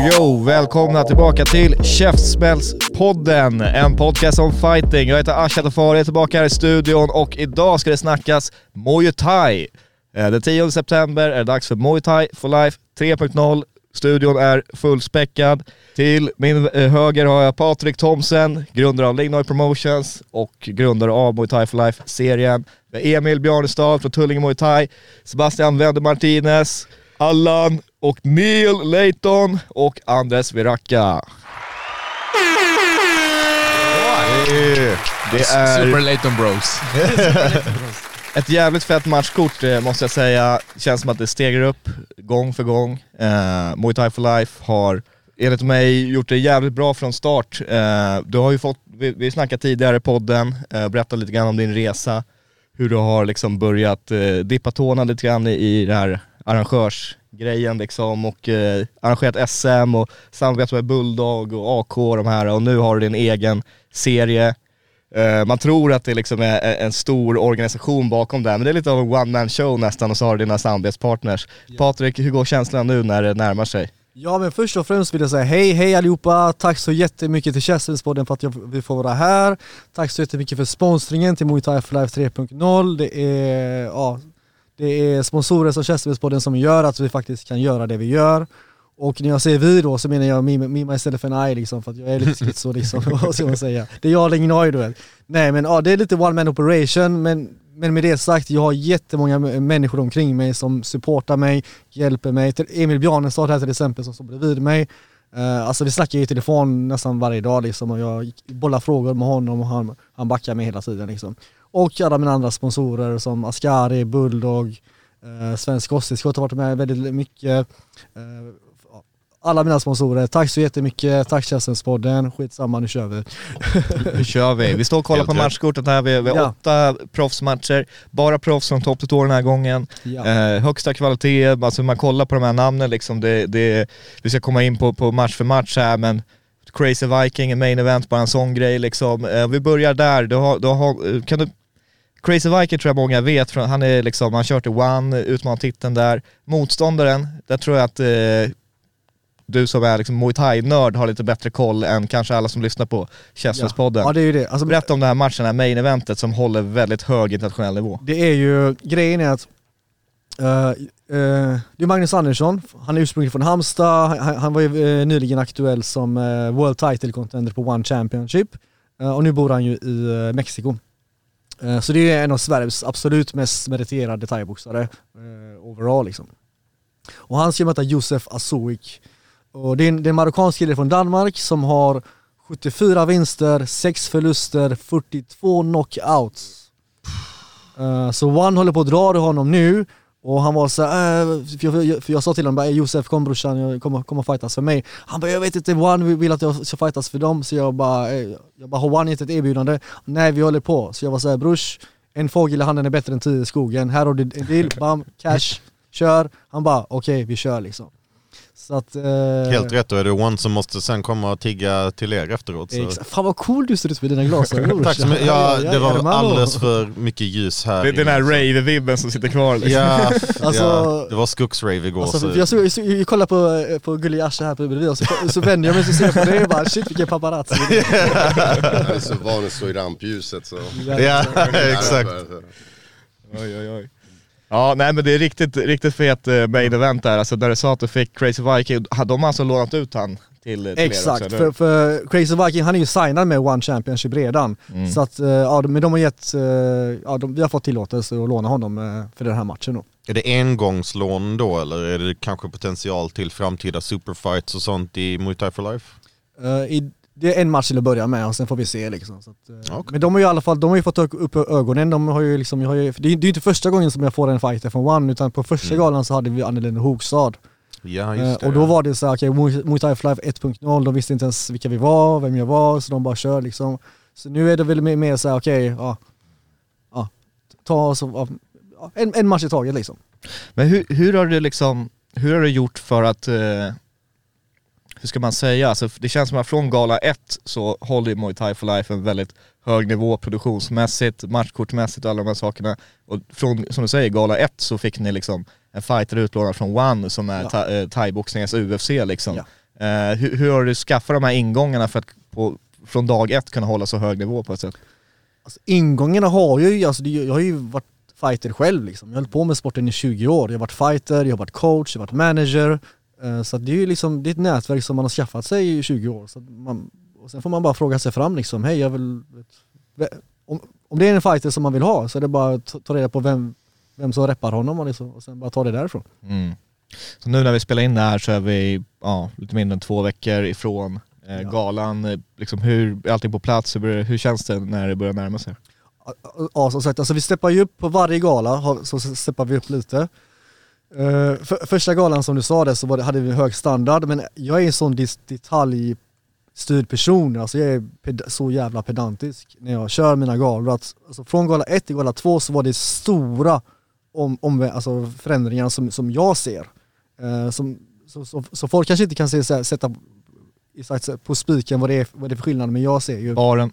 Yo! Välkomna tillbaka till Käftsmällspodden, en podcast om fighting. Jag heter Asha Tafari, jag är tillbaka här i studion och idag ska det snackas Muay Thai. Eh, den 10 september är det dags för Muay Thai for Life 3.0. Studion är fullspäckad. Till min eh, höger har jag Patrik Thomsen, grundare av Lignoy Promotions och grundare av Muay Thai for Life-serien. Vi har Emil Bjarnestad från Tullinge Muay Thai, Sebastian Wende Martinez, Allan och Neil Layton och Andres Viracka. Det är Super Layton Bros. ett jävligt fett matchkort eh, måste jag säga. Känns som att det stegar upp gång för gång. Eh, Muay Thai for Life har enligt mig gjort det jävligt bra från start. Eh, du har ju fått, vi, vi snackade tidigare i podden, eh, berätta lite grann om din resa. Hur du har liksom börjat eh, dippa tårna lite grann i, i det här arrangörsgrejen liksom och eh, arrangerat SM och samarbetat med Bulldog och AK och de här och nu har du din egen serie. Eh, man tror att det liksom är en stor organisation bakom det, men det är lite av en one man show nästan och så har du dina samarbetspartners. Patrik, hur går känslan nu när det närmar sig? Ja men först och främst vill jag säga hej, hej allihopa! Tack så jättemycket till Käftsmällspodden för att jag, vi får vara här. Tack så jättemycket för sponsringen till Muay Thai for Life 3.0. Det är, ja, det är sponsorer som Käftsmällspodden som gör att vi faktiskt kan göra det vi gör. Och när jag säger vi då så menar jag me, me myself and I liksom, för att jag är lite schizo liksom, vad ska man säga? Det är jag och Lignoi du vet. Nej men ja, det är lite one man operation, men, men med det sagt, jag har jättemånga människor omkring mig som supportar mig, hjälper mig. Emil Bjarnestad här till exempel som står bredvid mig. Uh, alltså vi snackar ju i telefon nästan varje dag liksom och jag bollar frågor med honom och han, han backar mig hela tiden liksom. Och alla mina andra sponsorer som Ascari, Bulldog, uh, Svensk Kosttillskott har varit med väldigt mycket. Uh, alla mina sponsorer, tack så jättemycket, tack Käftsmällspodden, skitsamma nu kör vi. Nu kör vi. Vi står och kollar på matchkortet här, vi, har Ja. åtta proffsmatcher, bara proffs från topp till den här gången. Ja. Eh, högsta kvalitet, alltså man kollar på de här namnen liksom, det, det, vi ska komma in på, på match för match här men Crazy Viking, en main event, bara en sån grej liksom. Eh, vi börjar där, du har, du har, eh, kan du Crazy Viking tror jag många vet, han är liksom, han kört i One, utmanat titeln där. Motståndaren, där tror jag att eh, du som är liksom Muay Thai-nörd har lite bättre koll än kanske alla som lyssnar på Käftsmällspodden. Ja det är ju det. Alltså, Berätta om den här matchen, det här main eventet som håller väldigt hög internationell nivå. Det är ju, grejen är att eh, eh, det är Magnus Andersson, han är ursprungligen från Halmstad, han, han var ju eh, nyligen aktuell som World Title Contender på One Championship och nu bor han ju i Mexiko. Så det är en av Sveriges absolut mest meriterade thaiboxare overall liksom. Och han ska möta Josef Asoik. Och det är en, det är en marockansk kille från Danmark som har 74 vinster, 6 förluster, 42 knockouts. Uh, så One håller på att dra i honom nu och han var så här, äh, för, jag, för jag sa till honom bara, Josef kom brorsan, jag kommer, kommer fightas för mig. Han bara, jag vet inte, One vill- att jag ska fightas för dem, så jag bara, eh, jag bara har One gett ett erbjudande? Nej vi håller på. Så jag var såhär, brors, en fågel i handen är bättre än tio i skogen, här har du en deal, bam, cash, kör. Han bara, okej vi kör liksom. Så att, eh, Helt rätt, och är det One som måste sen komma och tigga till er efteråt. Så. Exakt. Fan vad cool du ser ut med dina glasögon Tack så mycket. Ja, det var alldeles för mycket ljus här. Det är den här rave-vibben som sitter kvar liksom. Ja, Alltså- ja, det var skogsrave igår. Alltså, så. jag, såg, jag, såg, jag kollade på, på Gullig Asche här på bredvid och så, så vänder jag mig och ser på det och bara shit vilken paparazzi. Jag är så van att stå i rampljuset så... Ja, exakt. Oj, oj, oj. Ja, nej men det är riktigt, riktigt fet eh, main event där, alltså när du sa att du fick Crazy Viking, de alltså lånat ut han till, till Exakt, er också, för, för Crazy Viking han är ju signad med One Championship redan. Mm. Så att, eh, ja, de- men de har gett, eh, ja, de, vi har fått tillåtelse att låna honom för den här matchen då. Är det engångslån då eller är det kanske potential till framtida superfights och sånt i Muay Thai for Life? Eh, i, det är en match till att börja med och sen får vi se liksom. Så att, eh, Okej. Men de har ju i alla fall de har ju fått upp ögonen. De har ju liksom, jag har ju, det är ju inte första gången som jag får en fighter från One utan på första Mm. galan så hade vi Annelin Hogstad. Ja, Eh, just det. och då var det så här, okej, Muay Muay Thai Life 1.0, de visste inte ens vilka vi var, vem jag var, så de bara kör liksom. Så nu är det väl mer, så här, okej, ja, ja, ta oss, ja, en, en match i taget liksom. Men hur, hur har du liksom, hur har du gjort för att, eh, hur ska man säga, alltså, det känns som att från gala 1 så håller Muay Thai for Life en väldigt hög nivå produktionsmässigt, matchkortmässigt och alla de här sakerna. Och från, som du säger, gala 1 så fick ni liksom en fighter utlånad från One som är Ja. eh, thaiboxningens UFC liksom. Ja. Eh, hur, hur har du skaffat de här ingångarna för att på, från dag ett kunna hålla så hög nivå på ett sätt? Alltså, ingångarna har ju, alltså, jag har ju varit fighter själv liksom. Jag har hållit på med sporten i 20 år. Jag har varit fighter, jag har varit coach, jag har varit manager. Eh, Så det är ju liksom, det är ett nätverk som man har skaffat sig i 20 år. Så man, och sen får man bara fråga sig fram liksom, hej jag vill, om, om det är en fighter som man vill ha så är det bara att ta reda på vem, vem som reppar honom och, liksom, och sen bara ta det därifrån. Mm. Så nu när vi spelar in det här så är vi ja, lite mindre än två veckor ifrån eh, Ja. galan. Eh, Liksom hur, är allting på plats? Hur, hur känns det när det börjar närma sig? Ja som sagt, alltså vi steppar ju upp på varje gala, så steppar vi upp lite. Eh, för, första galan som du sa det så det, hade vi hög standard men jag är en sån detaljstyrd person, alltså jag är så jävla pedantisk när jag kör mina galor. Att, alltså från gala 1 till gala 2 så var det stora om, om, alltså förändringar som, som jag ser. Eh, som, så, så, så folk kanske inte kan se, så här, sätta exakt på spiken vad det, är, vad det är för skillnad men jag ser ju Baren.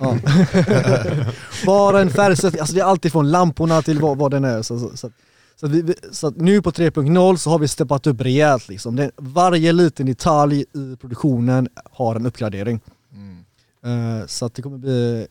Ja. Bara en färgsättning, alltså det är alltid från lamporna till vad, vad den är. Så, så, så, så, att vi, så att nu på 3.0 så har vi steppat upp rejält liksom. Det, varje liten detalj i produktionen har en uppgradering. Eh, så att det kommer bli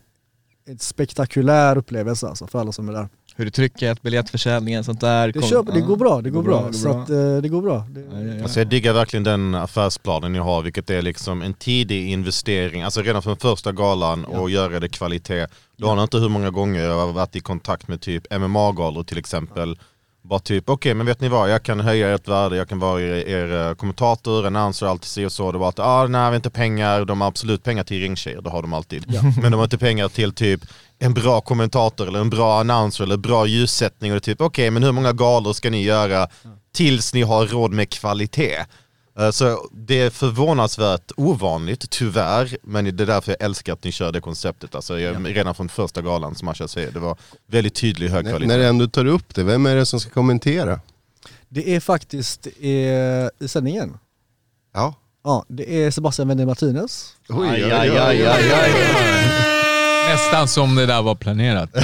en spektakulär upplevelse alltså för alla som är där. Hur är trycket, biljettförsäljningen, sånt där? Det, Kom- kör, det går bra, det går bra. det Så går att eh, det går bra. Det, Ja, ja, ja. Alltså jag diggar verkligen den affärsplanen ni har, vilket är liksom en tidig investering, alltså redan från första galan och göra det kvalitet. Du har inte hur många gånger jag har varit i kontakt med typ MMA-galor till exempel. Bara typ, okej men vet ni vad, jag kan höja ert värde, jag kan vara er, er eh, kommentator, annonser, alltid si och så. Det var att, ah, nej vi har inte pengar, de har absolut pengar till ringtjejer, det har de alltid. Men de har inte pengar till typ en bra kommentator eller en bra annonser eller bra ljussättning. Och det är typ, okej men hur många galor ska ni göra tills ni har råd med kvalitet? Eh, Så det är förvånansvärt ovanligt, tyvärr, men det är därför jag älskar att ni kör det konceptet. Alltså jag, Redan från första galan som Asha säger, det var väldigt tydlig hög När, kvalitet. när du ändå tar upp det, vem är det som ska kommentera? det är faktiskt eh, i sändningen. Ja. Ja, det är Sebastian Wende Martinez. Oj, Aj, aj, aj, aj, aj. Nästan som det där var planerat.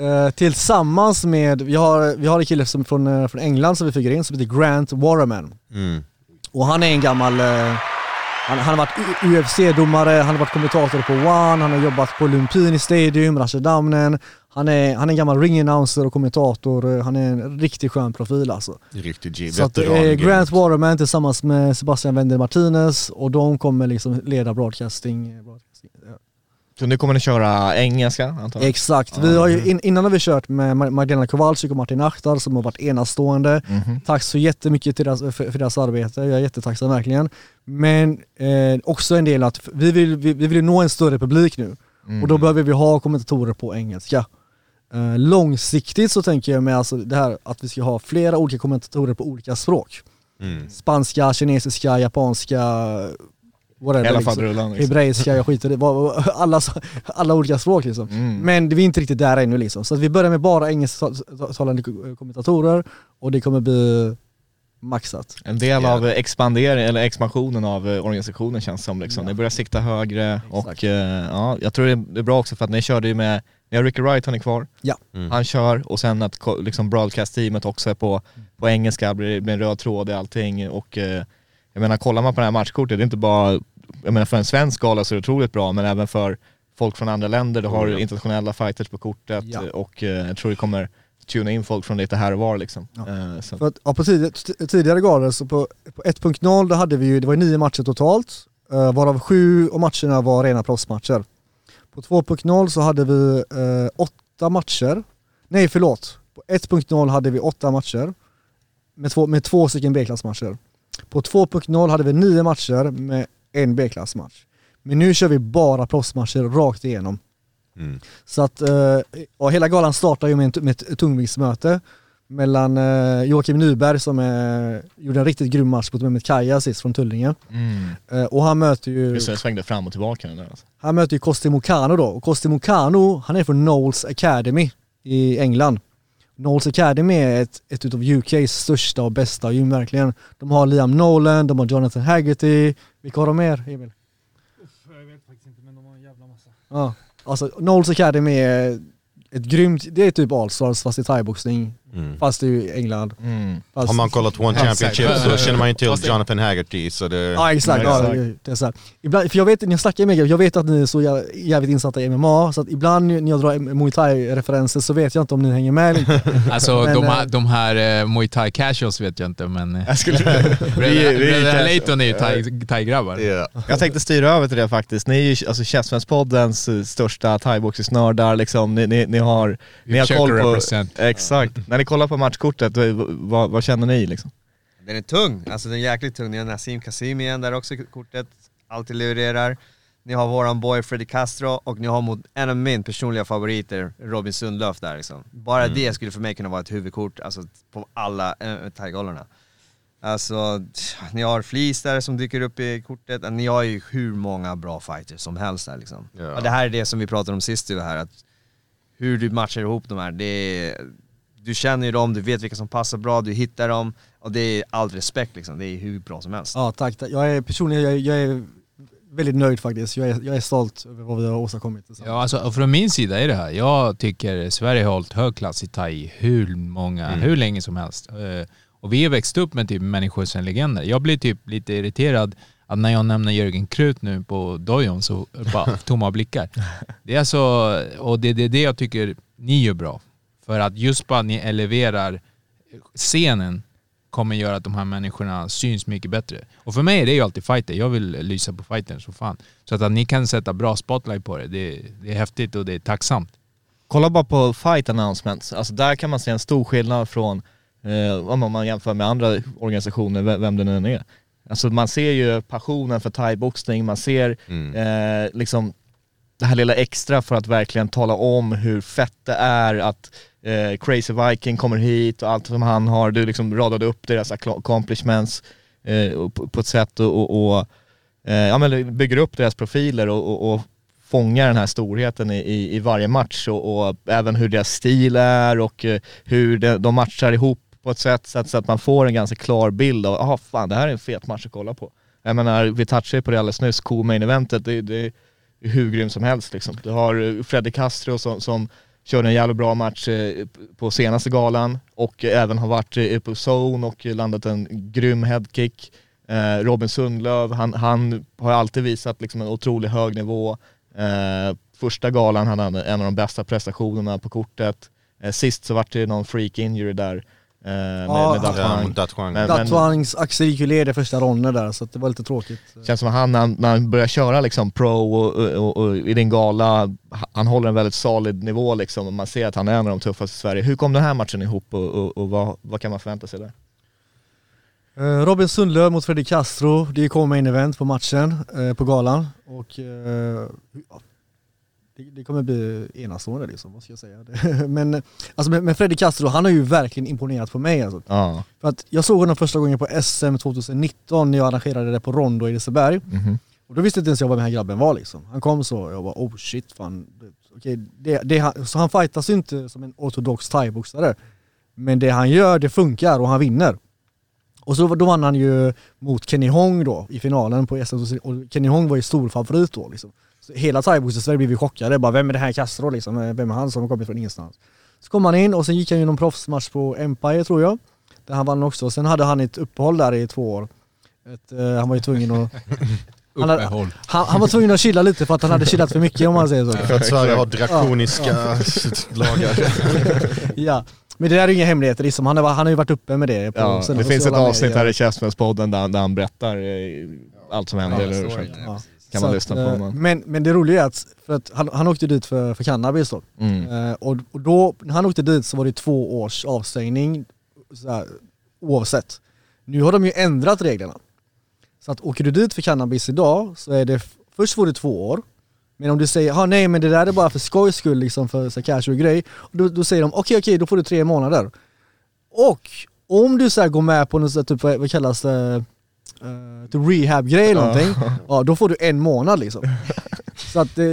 Eh, tillsammans med, vi har, vi har en kille som från, eh, från England som vi fick in som heter Grant Warraman. Mm. Och han är en gammal, eh, han, han har varit UFC-domare, han har varit kommentator på One, han har jobbat på Lumpini Stadium, Rashidamnen. Han är, han är en gammal ring-announcer och kommentator, eh, han är en riktigt skön profil alltså. Riktigt G, Så att gamet. Grant Warraman tillsammans med Sebastian Wende Martinez och de kommer liksom leda broadcasting. Så nu kommer ni köra engelska antar jag? Exakt, vi har ju, in, innan har vi kört med Ma- Magdalena Kowalczyk och Martin Achtar som har varit enastående. Mhm. Tack så jättemycket till deras, för, för deras arbete, jag är jättetacksam verkligen. Men eh, också en del att vi vill, vi, vi vill nå en större publik nu Mm. och då behöver vi ha kommentatorer på engelska. Eh, långsiktigt så tänker jag med alltså det här att vi ska ha flera olika kommentatorer på olika språk. Mm. Spanska, kinesiska, japanska, whatever. Hela liksom. faderullan liksom. Hebreiska, jag skiter i alla, alla olika språk liksom. Mm. Men vi är inte riktigt där ännu liksom. Så att vi börjar med bara engelsktalande ko- kommentatorer och det kommer bli maxat. En del av expandering, eller expansionen av eh, organisationen känns som liksom. Ni börjar sikta högre och Exakt. eh, ja, jag tror det är- bra också för att ni körde ju med, ni har Ricky Wright, han är kvar. Ja. Mm. Han kör och sen att liksom broadcast-teamet också är på, på engelska, blir, blir en röd tråd i allting och eh, jag menar kollar man på det här matchkortet, det är inte bara, jag menar för en svensk gala så är det otroligt bra men även för folk från andra länder, du har Oh, internationella fighters på kortet Ja. och eh, jag tror det kommer tuna in folk från lite här och var liksom. Ja. Så. För att, ja, på tid, t- tidigare galor, så på, på 1.0 då hade vi ju, det var ju nio matcher totalt, uh, varav sju av matcherna var rena proffsmatcher. På 2.0 så hade vi eh, åtta matcher, nej förlåt, på 1.0 hade vi åtta matcher med två, med två stycken B-klassmatcher. På 2.0 hade vi nio matcher med en B-klassmatch. Men nu kör vi bara proffsmatcher rakt igenom. Mm. Så att, eh, och hela galan startar ju med, en, med ett tungviktsmöte mellan eh, Joakim Nyberg som eh, gjorde en riktigt grym match mot Mehmet Kaja sist från Tullinge. Mm. Eh, och han möter ju Just det, jag svängde fram och tillbaka den där alltså. han möter ju Costi Mokano då, och Costi Mokano, han är från Knowles Academy i England. Knowles Academy är ett, ett utav UKs största och bästa gym verkligen. De har Liam Nolan, de har Jonathan Haggerty, vilka har de mer Emil? Jag vet faktiskt inte men de har en jävla massa. Ja, alltså Knowles Academy är ett grymt, det är typ Allstars fast i thaiboxning, Mm. fast det är ju England. Mm. Fast, Har man kollat One Championship så känner man ju till Jonathan Haggerty så det... Ja exakt, Ja, det är så. Ibland, för jag vet, när jag snackar med er, jag vet att ni är så jä- jävligt insatta i MMA, så att ibland när jag drar muay thai-referenser så vet jag inte om ni hänger med. Alltså Men, de, eh, här, de här uh, Muay Thai casuals vet jag inte men... eh, Jag, skulle, Bröderna Leighton är ju thai- thai-grabbar. Ja. jag tänkte styra över till det faktiskt. Ni är ju alltså Käftsmällspoddens eh, största thaiboxningsnördar liksom. Ni, ni, ni har, Vi ni har koll på... Exakt. När ni kollar på matchkortet, eh, vad, vad känner ni liksom? Den är tung, alltså den är jäkligt tung. Ni har Nassim Kasim igen där också kortet, alltid levererar. Ni har våran boy Freddy Castro och ni har mot en av min personliga favoriter, Robin Sundlöf där liksom. Bara Mm. det skulle för mig kunna vara ett huvudkort, alltså på alla äh, thaigalorna. Alltså, ni har Fleece där som dyker upp i kortet, ni har ju hur många bra fighters som helst där liksom. Ja. Och det här är det som vi pratade om sist du här, att hur du matchar ihop de här, det är, du känner ju dem, du vet vilka som passar bra, du hittar dem och det är all respekt liksom, det är hur bra som helst. Ja tack, tack. jag är personligen jag, är- jag är väldigt nöjd faktiskt. Jag är, jag är stolt över vad vi har åstadkommit. Ja, alltså, och från min sida är det här. Jag tycker Sverige har hållit hög klass i thai hur många, Mm. hur länge som helst. Eh, Och vi har växt upp med typ människor som legender. Jag blir typ lite irriterad att när jag nämner Jörgen Krut nu på dojon så bara tomma blickar. Det är alltså, och det är det, det jag tycker ni gör bra. För att just bara att ni eleverar scenen kommer göra att de här människorna syns mycket bättre. Och för mig är det ju alltid fighter. Jag vill lysa på fightern så fan. Så att, att ni kan sätta bra spotlight på det, det, det är häftigt och det är tacksamt. Kolla bara på fight announcements, alltså där kan man se en stor skillnad från, eh, om man jämför med andra organisationer, ve- vem det nu än är. Alltså man ser ju passionen för thaiboxning, man ser Mm. eh, liksom det här lilla extra för att verkligen tala om hur fett det är att eh, Crazy Viking kommer hit och allt som han har, du liksom radade upp deras accomplishments eh, på, på ett sätt och, och, och eh, ja, men bygger upp deras profiler och, och, och fångar den här storheten i, i, i varje match och, och även hur deras stil är och eh, hur de, de matchar ihop på ett sätt så att, så att man får en ganska klar bild av, jaha fan det här är en fet match att kolla på. Jag menar, vi touchade på det alldeles nyss, co-main eventet, det, det är hur grym som helst liksom. Du har eh, Freddy Castro som, som körde en jävla bra match eh, på senaste galan och eh, även har varit eh, i på zone och landat en grym headkick. Robin Sundlöv, han, han har alltid visat liksom en otroligt hög nivå. Första galan hade han en av de bästa prestationerna på kortet. Sist så vart det någon freak injury där eh, med, Ja, med Dat Ja. Men- Datwangs axel gick ju led i första ronden där så att det var lite tråkigt. Känns som att han när, han när han börjar köra liksom pro och, och, och, och i din gala, han håller en väldigt solid nivå liksom och man ser att han är en av de tuffaste i Sverige. Hur kom den här matchen ihop och, och, och vad, vad kan man förvänta sig där? Eh, Robin Sundlöv mot Fredrik Castro, det kom main event på matchen eh, på galan och eh, det, det kommer bli enastående liksom, ska jag säga. Men alltså med Fredrik Castro, han har ju verkligen imponerat på mig alltså. Ja. För att jag såg honom första gången på SM 2019 när jag arrangerade det på Rondo i Liseberg. Mhm. Och då visste inte ens jag vad den här grabben var liksom. Han kom så och jag bara oh shit fan. Okej, det, det, så han fightas ju inte som en ortodox thaiboxare. Men det han gör det funkar och han vinner. Och så då vann han ju mot Kenny Hong då i finalen på SM och Kenny Hong var ju stor favorit då liksom. Så hela thaiboxning-Sverige blev ju chockade, bara vem är det här Castro liksom? Vem är han som kommer från ingenstans? Så kom han in och sen gick han ju någon proffsmatch på Empire tror jag. Där han vann också. Sen hade han ett uppehåll där i två år. Ett, eh, han var ju tvungen att... Han, hade, han, han var tvungen att chilla lite för att han hade chillat för mycket om man säger så. För att Sverige har drakoniska lagar. Ja. Men det där är inga hemligheter liksom. Han har, han har ju varit uppe med det på Ja, det finns ett avsnitt här i Käftsmällspodden där, där han berättar eh, allt som händer. Ja, storyn, så. Kan man lyssna att, på eh, honom. Men, men det roliga är att, för att han, han åkte dit för, för cannabis då. Mm. Eh, och, och då, när han åkte dit så var det två års avstängning så här, oavsett. Nu har de ju ändrat reglerna. Så att åker du dit för cannabis idag så är det, först får du två år, men om du säger ah, nej men det där är bara för skojs skull liksom för så här casual grej, då, då säger de okej okej då får du tre månader. Och om du så går med på något typ, vad vad kallas det, uh, typ rehab-grej eller någonting, ja då får du en månad liksom. Så att eh,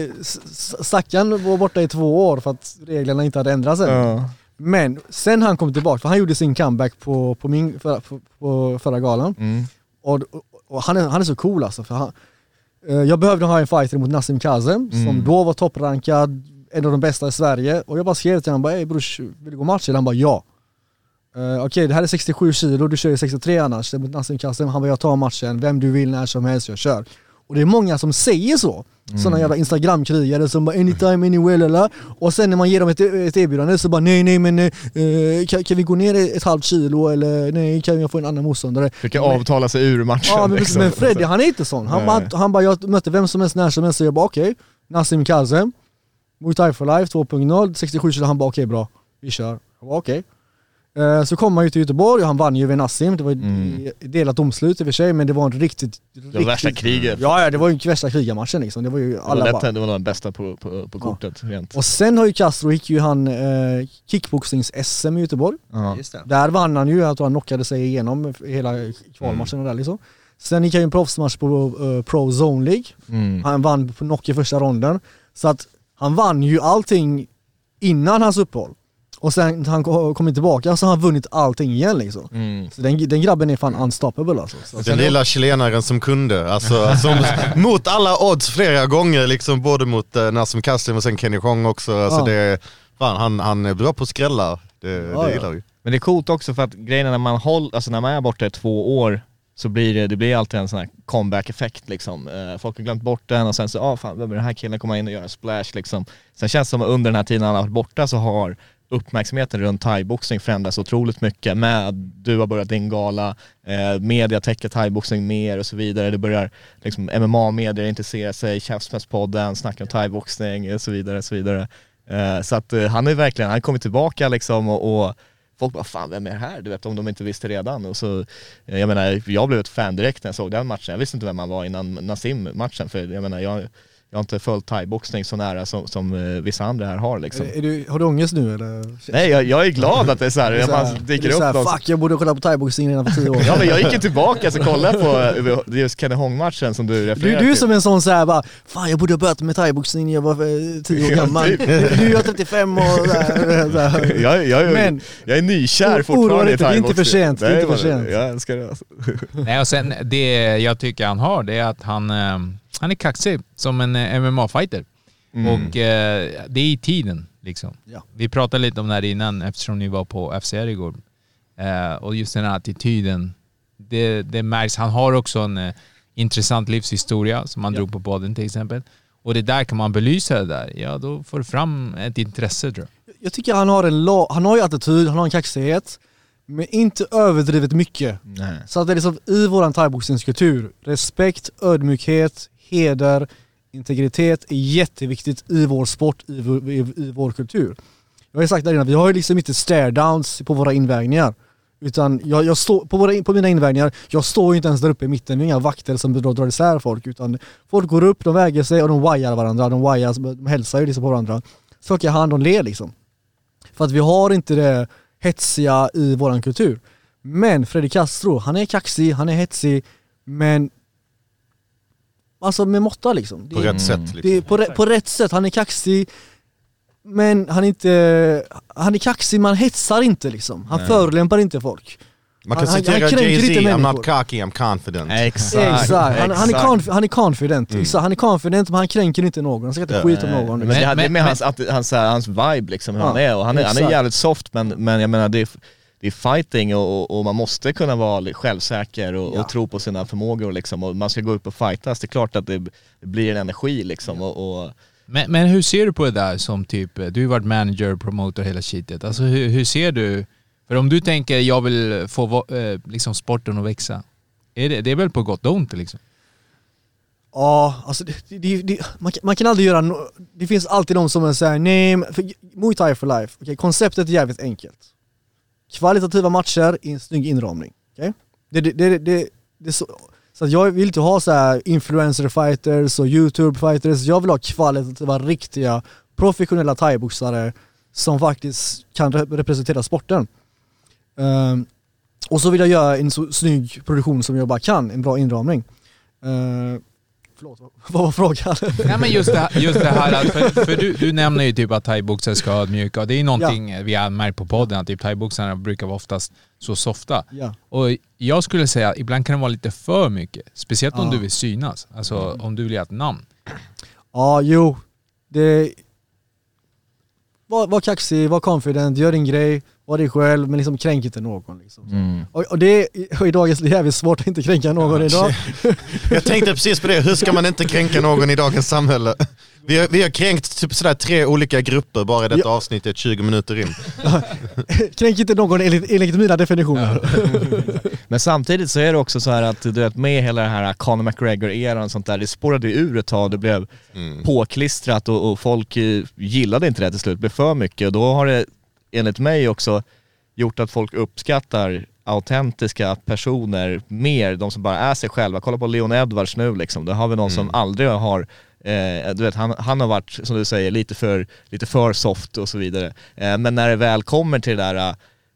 stackaren var borta i två år för att reglerna inte hade ändrats än. Men sen han kom tillbaka, för han gjorde sin comeback på, på, min, för, på, på förra galan, Mm. och, och, han, är, han är så cool alltså. För han, eh, jag behövde ha en fighter mot Nassim Kazem, som Mm. då var topprankad, en av de bästa i Sverige. Och jag bara skrev till honom, bara, "Ey brors, vill du gå match? Eller han bara ja. Uh, Okej det här är 67 kilo, du kör ju 63 annars, Nassim Kazem. Han bara jag tar matchen, vem du vill när som helst, jag kör. Och det är många som säger så. Sådana jävla instagramkrigare som bara anytime, anywhere eller Och sen när man ger dem ett, ett erbjudande så bara nej nej men eh, kan, kan vi gå ner ett halvt kilo eller nej kan jag få en annan motståndare? Försöker avtala sig ur matchen. Ja men, liksom. men Freddy han är inte sån. Han, Nej. bara, han bara, jag mötte vem som helst när som helst och jag bara okej, Nassim Kazem, Muay Thai for Life 2.0, 67 kilo, han bara okej bra, vi kör. Jag bara okej. Eh, Så kom han ju till Göteborg och han vann ju Nassim, det var Mm. delat domslut i och för sig men det var en riktigt... Det var värsta kriget. Ja, ja det var ju värsta krigarmatchen liksom. Det var ju Det var, alla lätt, bara... det var den bästa på, på, på kortet. Rent. Och sen har ju Castro, gick ju han eh, kickboxnings-SM i Göteborg. Ja. Just det. Där vann han ju, jag tror han knockade sig igenom hela kvalmatchen där liksom. Sen gick han ju en proffsmatch på eh, Pro Zone League. Mm. Han vann på knock i första ronden. Så att han vann ju allting innan hans uppehåll. Och sen han ko- kommer tillbaka så har han vunnit allting igen liksom. Mm. Så den, den grabben är fan unstoppable alltså. Så, Den lilla chilenaren som kunde, alltså som, mot alla odds flera gånger liksom, både mot uh, Nassim Kassim och sen Kenny Chong också. Alltså Ja. det, fan, han, han är bra på skrällar, det, Ja, det ja. gillar vi. Men det är coolt också för att grejen är när man håller, alltså när man är borta i två år så blir det, det blir alltid en sån här comeback-effekt liksom. Eh, folk har glömt bort den och sen så, ah fan, den här killen komma in och göra splash liksom. Sen känns det som att under den här tiden han har varit borta så har uppmärksamheten runt thaiboxning förändras otroligt mycket med du har börjat din gala, eh, media täcker thaiboxning mer och så vidare. Det börjar liksom MMA-medier intressera sig, Käftsmällspodden, snackar om thaiboxning och så vidare. Och så vidare. Eh, så att eh, han är verkligen, han kommer tillbaka liksom och, och folk bara fan vem är det här? Du vet om de inte visste redan. Och så, eh, jag menar jag blev ett fan direkt när jag såg den matchen. Jag visste inte vem han var innan Nassim-matchen för jag menar jag, jag har inte följt thaiboxning så nära som, som eh, vissa andra här har liksom. är, är du, har du ångest nu eller? Nej jag, jag är glad att det är så här, Är det så här- man dyker är upp så här, någon Fuck jag borde kolla på thaiboxning redan för tio år Ja men jag gick ju tillbaka så kollade jag på eh, just Kenny Hong-matchen som du Du, refererar du är till. som en sån såhär bara, fan jag borde ha börjat med thaiboxning när jag var eh, tio år gammal. typ. Nu är jag 35 och sådär. sådär. jag, jag, Men- jag är nykär fortfarande i inte, det är inte för thaiboxning. sent, det är inte för sent. Jag älskar det alltså. Nej, och sen det jag tycker han har, det är att han, eh, han är kaxig som en eh, MMA-fighter. Mm. Och eh, det är i tiden liksom. Ja. Vi pratade lite om det här innan eftersom ni var på FCR igår. Eh, och just den här attityden, det, det märks. Han har också en eh, intressant livshistoria som han drog på podden till exempel. Och det där kan man belysa det där, ja då får du fram ett intresse tror jag. Jag tycker han har en han har ju attityd, han har en kaxighet. Men inte överdrivet mycket. Nej. Så att det är liksom i våran thaiboxningskultur, respekt, ödmjukhet, heder, integritet är jätteviktigt i vår sport, i vår, i, i vår kultur. Jag har ju sagt det innan, vi har ju liksom inte stare-downs på våra invägningar. Utan jag, jag står, på, våra, på mina invägningar, jag står ju inte ens där uppe i mitten, det är inga vakter som drar, drar isär folk. Utan folk går upp, de väger sig och de wajar varandra, de, wajar, de hälsar ju liksom på varandra. Skakar hand, de ler liksom. För att vi har inte det hetsiga i våran kultur. Men Fredrik Castro, han är kaxig, han är hetsig, men alltså med måtta liksom. På Det- rätt sätt det är liksom. på, rä- på rätt sätt, han är kaxig men han är inte, han är kaxig men han hetsar inte liksom. Han Nej. förolämpar inte folk. Man kan Han- citera Jay-Z, I'm människor. not cocky, I'm confident. Exakt. Exakt, han, han, är conf, han är confident. Mm. Exakt, han är confident men han kränker inte någon, han ska inte skit om någon. Men, liksom. det hade Men- med men- hans, att, hans, vibe liksom, hur Ja, han är. Och han, är han är jävligt soft men, men jag menar det är, det är fighting och, och, man måste kunna vara självsäker och, Ja. och tro på sina förmågor liksom. Och man ska gå upp och fightas, det är klart att det, blir en energi liksom. Och, och, Men, men hur ser du på det där som typ, du har varit manager, promoter, hela shitet. Alltså hur, hur ser du, för om du tänker jag vill få eh, liksom sporten att växa, är det, det är väl på gott och ont liksom? Ja, alltså det, det, det, man, kan, man kan aldrig göra no, Det finns alltid de som såhär, nej för Muay Thai for life, Okej, konceptet är jävligt enkelt. Kvalitativa matcher i en snygg inramning. Okay? Det, det, det, det, det är så, så att jag vill inte ha så här influencer fighters och youtube fighters, jag vill ha kvalitativa, riktiga, professionella thaiboxare som faktiskt kan representera sporten. Um, och så vill jag göra en så snygg produktion som jag bara kan, en bra inramning. Uh, förlåt, vad var frågan? Nej men just det, här- just det här att, för, för du, du nämner ju typ att thaiboxare ska ödmjuka och det är någonting vi har märkt på podden att typ thaiboxarna brukar vara oftast så softa. Ja. Och jag skulle säga att ibland kan det vara lite för mycket. Speciellt om Ja. du vill synas. Alltså om du vill göra ett namn. Ja, jo. Det... Var, var kaxig, var confident, gör din grej, var dig själv, men liksom kränk inte någon. Liksom. Mm. Och, och det är och idag är det jävligt svårt att inte kränka någon idag. Jag tänkte precis på det, hur ska man inte kränka någon i dagens samhälle? Vi har, vi har kränkt typ sådär tre olika grupper bara i detta avsnittet 20 minuter in. Kränk inte någon enligt, enligt mina definitioner. Men samtidigt så är det också så här att du vet med hela den här Conor McGregor-eran och sånt där, det spårade ur ett tag, det blev påklistrat och, och folk eh, gillade inte det till slut, det blev för mycket och då har det enligt mig också gjort att folk uppskattar autentiska personer mer, de som bara är sig själva. Kolla på Leon Edwards nu liksom, där har vi någon som aldrig har Eh, du vet, han, han har varit, som du säger, lite för, lite för soft och så vidare. Eh, men när det väl kommer till det där eh,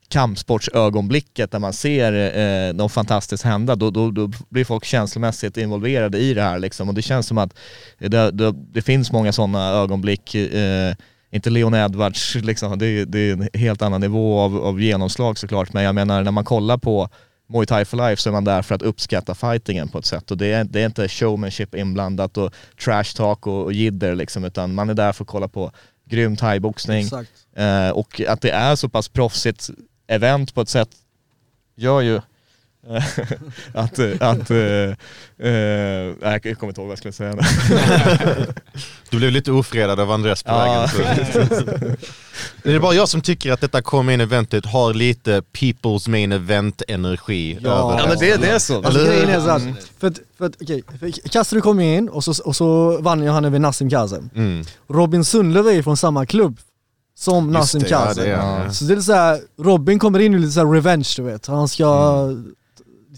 kampsportsögonblicket där man ser eh, något fantastiskt hända, då, då, då blir folk känslomässigt involverade i det här liksom. Och det känns som att det, det, det finns många sådana ögonblick, eh, inte Leon Edwards liksom, det, det är en helt annan nivå av, av genomslag såklart, men jag menar när man kollar på Muay Thai for Life så är man där för att uppskatta fightingen på ett sätt. Och det är, det är inte showmanship inblandat och trash talk och, och jidder liksom utan man är där för att kolla på grym thaiboxning. Eh, och att det är så pass proffsigt event på ett sätt gör ju att, eh, att, eh, eh, nej, jag kommer inte ihåg vad jag skulle säga. Du blev lite ofredad av Andreas på Ja. vägen. Så. Det är bara jag som tycker att detta main eventet har lite people's main event energi Ja. över Ja men det, det är så. Alltså grejen är så att, för att, för att för Castro kom in och så, och så vann han över Nassim Kazem. Mm. Robin Sundlöv är från samma klubb som Nassim det, ja, Kazem. är han, ja. Så det är så här, Robin kommer in i lite så här revenge du vet. Han ska Mm.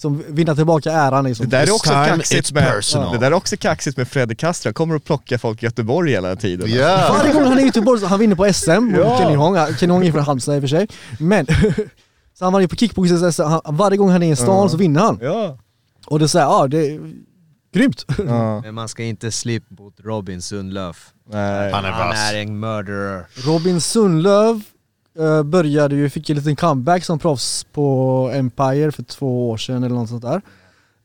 Liksom vinna tillbaka äran liksom. Det där är också kaxigt med, personal. det där är också kaxigt med Fredrik Castro, han kommer att plocka folk i Göteborg hela tiden. Ja. Varje gång han är i Göteborg han vinner på SM, Ja. och Kenny Hong, Kenny Hong är från Halmstad i och för sig. Men, så han vann ju på kickboxing SM, varje gång han är i stan Ja. så vinner han. Ja. Och det är såhär, ja det är grymt. Ja. Men man ska inte slip mot Robin Sundlöf. Nej. Han är Han vass. är en murderer. Robin Sundlöv eh, började ju, fick en liten comeback som proffs på Empire för två år sedan eller något sånt där.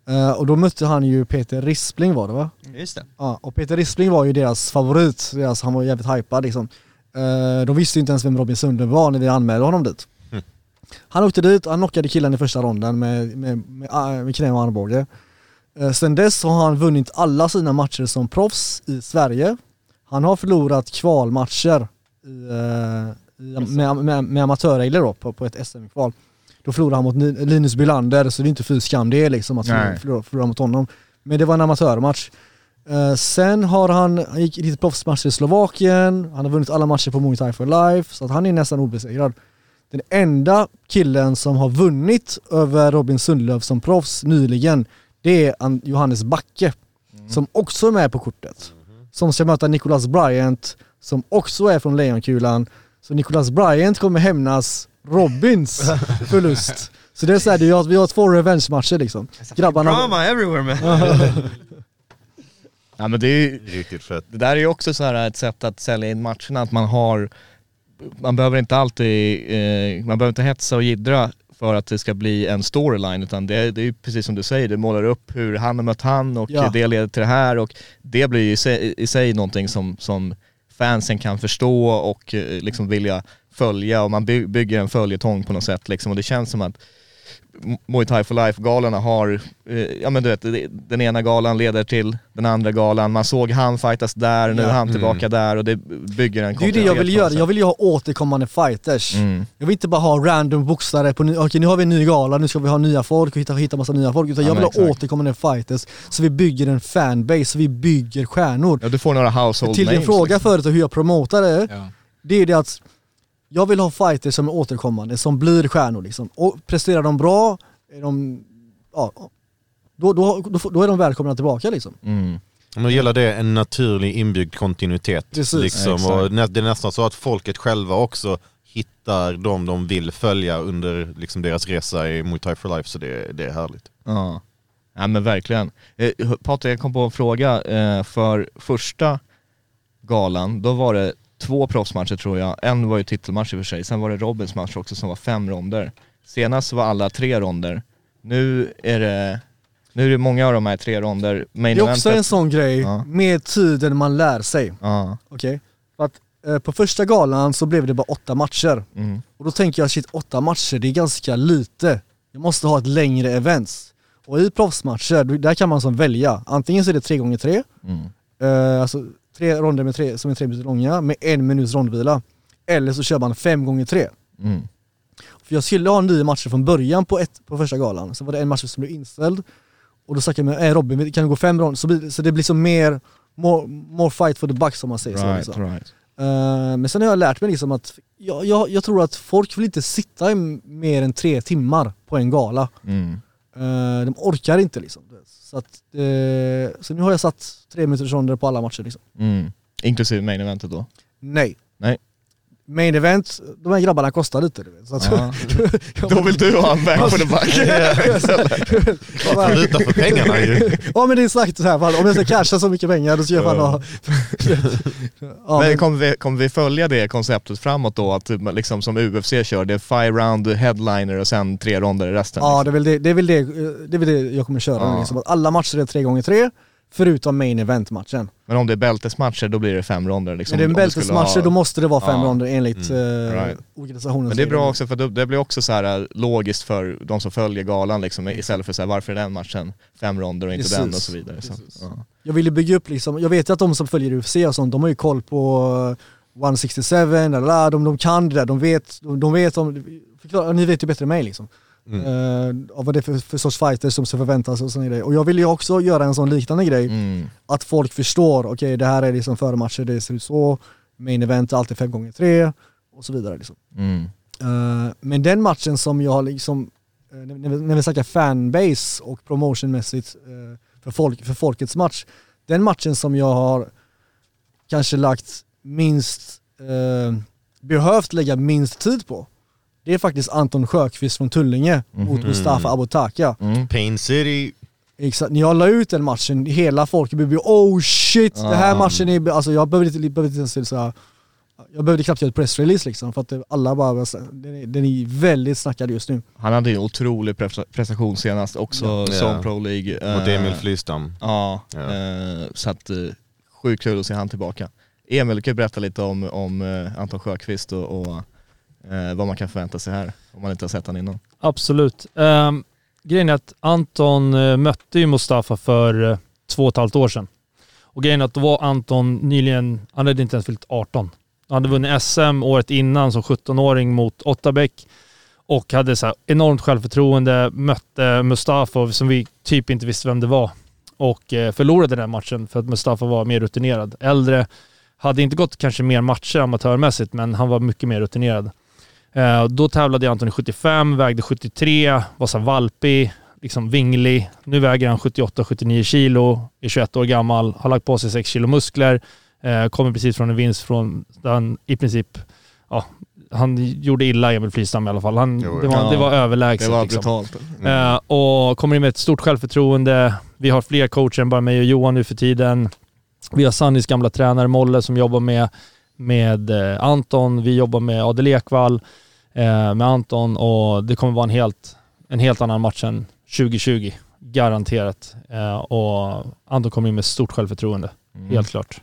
Eh, och då mötte han ju Peter Rispling var det va? Just det. Ja, och Peter Rispling var ju deras favorit, deras, han var jävligt hypad liksom. Eh, de visste ju inte ens vem Robin Sundlöv var när vi anmälde honom dit. Mm. Han åkte dit, han knockade killen i första ronden med, med, med, med, med knä och armbåge. Eh, sen dess har han vunnit alla sina matcher som proffs i Sverige. Han har förlorat kvalmatcher eh, i, med, med, med amatörregler då, på, på ett SM-kval. Då förlorade han mot Linus Bylander, så det är inte fy skam det liksom att förlora, Nej. förlora, förlora mot honom. Men det var en amatörmatch. Eh, sen har han, han gick lite proffsmatcher i Slovakien, han har vunnit alla matcher på Muay Thai for Life, så att han är nästan obesegrad. Den enda killen som har vunnit över Robin Sundlöv som proffs nyligen, det är An- Johannes Backe, som också är med på kortet. Som ska möta Nicholas Bryant, som också är från Lejonkulan. Så Nicholas Bryant kommer hämnas Robins förlust. Så det är såhär, vi har, vi har två revenge-matcher liksom. Grabbarna... Drama everywhere man. Ja men det är ju, Riktigt fett. det där är ju också så här ett sätt att sälja in matcherna, att man har, man behöver inte alltid, eh, man behöver inte hetsa och jiddra för att det ska bli en storyline utan det, det är ju precis som du säger, det målar upp hur han har mött han och Ja. det leder till det här och det blir ju i sig, i sig någonting som, som fansen kan förstå och eh, liksom vilja följa och man bygger en följetong på något sätt liksom. Och det känns som att Muay Thai for Life-galorna har, eh, ja men du vet, den ena galan leder till den andra galan, man såg han fightas där, nu är Ja. han tillbaka där och det bygger en Det är det jag vill kontinuitet göra, jag vill ju ha återkommande fighters. Mm. Jag vill inte bara ha random boxare på okej nu har vi en ny gala, nu ska vi ha nya folk och hitta, hitta massa nya folk. Utan Ja, jag vill ha exakt. återkommande fighters, så vi bygger en fanbase, så vi bygger stjärnor. Ja du får några household Till din names, fråga liksom. förut och hur jag promotar det, Ja. det är det att jag vill ha fighters som är återkommande, som blir stjärnor liksom. Och presterar de bra, är de ja, då, då, då, då är de välkomna tillbaka liksom. Mm. Men då gäller det en naturlig inbyggd kontinuitet. Precis. Liksom, och det är nästan så att folket själva också hittar de de vill följa under liksom, deras resa i Muay Thai for Life, så det, det är härligt. Ja. ja men verkligen. Eh, Patrik, jag kom på en fråga. Eh, för första galan, då var det två proffsmatcher tror jag. En var ju titelmatch i och för sig, sen var det Robins match också som var fem ronder. Senast var alla tre ronder. Nu är det, nu är det många av de här tre ronder. Main Det är också eventet- en sån grej, Ja. med tiden man lär sig. Ja. Okej? För att eh, på första galan så blev det bara åtta matcher. Mm. Och då tänker jag shit, åtta matcher, det är ganska lite. Jag måste ha ett längre events. Och i proffsmatcher, där kan man som välja. Antingen så är det tre gånger tre Mm. eh, alltså tre ronder med tre, som är tre minuter långa med en minuts rondvila. Eller så kör man fem gånger tre. Mm. För jag skulle ha nio matcher från början på, ett, på första galan, så var det en match som blev inställd. Och då snackade jag med eh, Robin, kan det gå fem ronder? Så, blir- så det blir så mer, more, more fight for the buck som man säger. så, Right, liksom. right. Eh, men sen har jag lärt mig liksom att jag, jag, jag tror att folk vill inte sitta i mer än tre timmar på en gala. Mm. Eh, de orkar inte liksom. Så, att, eh, så nu har jag satt tre minuters ronder på alla matcher liksom. Mm. Inklusive main eventet då? Nej. Nej. Main event, de här grabbarna kostar lite du vet. Så att, Ja. Då vill du ha en back for the buck. Valuta för pengarna ju. ja men det är sagt så här, fan, om jag ska casha så mycket pengar då ska jag fan ha... ja, men men, kommer vi, kommer vi följa det konceptet framåt då? Att man liksom som UFC kör, det är five round headliner och sen tre ronder i resten? ja liksom. det är, väl det, det, är väl det, eh, det är väl det jag kommer köra. Ja. Liksom, alla matcher är tre gånger tre förutom main event-matchen. Men om det är bältesmatcher då blir det fem ronder liksom? Men det är en bältesmatcher, ha- då måste det vara fem Ja. ronder enligt Mm. eh, Right. organisationen. Men det är bra också för det, blir också så här äh, logiskt för de som följer galan liksom, istället för så här, varför är den matchen fem ronder och inte Precis. den och så vidare. Så, ja. Jag vill ju bygga upp liksom, jag vet ju att de som följer UFC och sånt, de har ju koll på eh, 167, eller, de, de kan det där, de vet, de, de vet om, förklara, ni vet ju bättre än mig liksom. Mm. Av vad det är för, för sorts fighters som ska förväntas och sådana grejer. Och jag vill ju också göra en sån liknande grej, Mm. att folk förstår, okej det här är liksom före matcher, det ser ut så, main event är alltid fem gånger tre och så vidare. Liksom. Mm. Eh, men den matchen som jag har liksom, eh, när, vi- när vi snackar fanbase och promotionmässigt eh, för, folk, för folkets match, den matchen som jag har kanske lagt minst, eh, behövt lägga minst tid på, det är faktiskt Anton Sjöqvist från Tullinge mot Mhm. Mustafa Abotaka. Mm. Pain City. Exakt, när jag la ut den matchen, hela folket blev oh shit, det här Ah. matchen är, alltså jag behövde inte, behövde inte ens så här, jag behövde knappt göra ett pressrelease liksom för att alla bara, här, den är, den är väldigt snackad just nu. Han hade ju en otrolig pre- prestation senast också Ja. som Ja. Pro League. Mot Eh, Emil Flystam. Ja, Ja. eh, så att eh, sjukt kul att se han tillbaka. Emil kan ju berätta lite om, om eh, Anton Sjöqvist och, och eh, vad man kan förvänta sig här om man inte har sett honom innan. Absolut. Um, grejen är att Anton eh, mötte ju Mustafa för eh, två och ett halvt år sedan. Och grejen är att då var Anton nyligen, han hade inte ens fyllt 18. Han hade vunnit SM året innan som 17-åring mot Ottabäck och hade så här enormt självförtroende, mötte Mustafa som vi typ inte visste vem det var och eh, förlorade den matchen för att Mustafa var mer rutinerad. Äldre, hade inte gått kanske mer matcher amatörmässigt men han var mycket mer rutinerad. Eh, då tävlade Anton i 75, vägde 73, var så valpig, liksom vinglig. Nu väger han 78-79 kilo, är 21 år gammal, har lagt på sig 6 kilo muskler, eh, kommer precis från en vinst från där han i princip, ja, han gjorde illa Emil Flystam i alla fall. Han, det, var, ja. det var överlägset. Det var liksom. brutalt. Mm. Eh, och kommer in med ett stort självförtroende. Vi har fler coacher än bara mig och Johan nu för tiden. Vi har Sannys gamla tränare Molle som jobbar med, med eh, Anton. Vi jobbar med Adel Ekvall med Anton och det kommer vara en helt, en helt annan match än 2020. Garanterat. Eh, och Anton kommer in med stort självförtroende. Mm. Helt klart.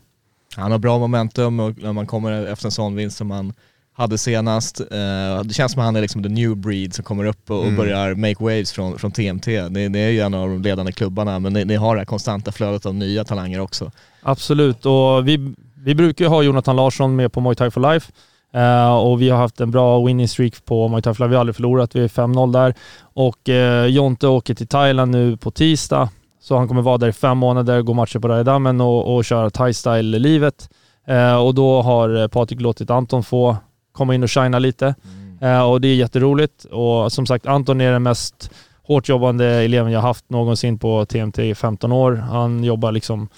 Han har bra momentum och när man kommer efter en sån vinst som han hade senast. Eh, det känns som att han är liksom the new breed som kommer upp och, Mm. börjar make waves från, från TMT. Det, det är ju en av de ledande klubbarna men ni, ni har det här konstanta flödet av nya talanger också. Absolut, och vi, vi brukar ju ha Jonathan Larsson med på Muay Thai for Life. Eh, och vi har haft en bra winning streak på Life. Vi har aldrig förlorat, vi är 5-0 där. Och eh, Jonte åker till Thailand nu på tisdag. Så han kommer vara där i fem månader, gå matcher på Raidammen och, och köra Thai-style-livet. Eh, och då har Patrik låtit Anton få komma in och shina lite. Eh, och det är jätteroligt. Och som sagt, Anton är den mest hårt jobbande eleven jag haft någonsin på TMT i 15 år. Han jobbar liksom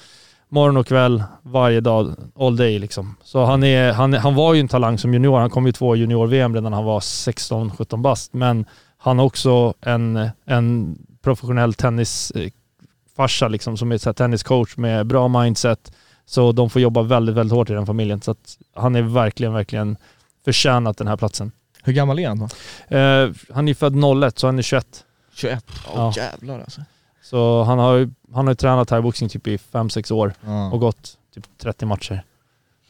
morgon och kväll, varje dag, all day liksom. Så han, är, han, han var ju en talang som junior. Han kom ju två junior-VM redan när han var 16-17 bast. Men han har också en, en professionell tennisfarsa liksom, som är tenniscoach med bra mindset. Så de får jobba väldigt, väldigt hårt i den familjen. Så att han är verkligen, verkligen förtjänat den här platsen. Hur gammal är han då? Eh, han är född 01, så han är 21. 21? Åh Ja. jävlar alltså. Så han har ju han har ju tränat thaiboxning typ i 5-6 år Ja. och gått typ 30 matcher.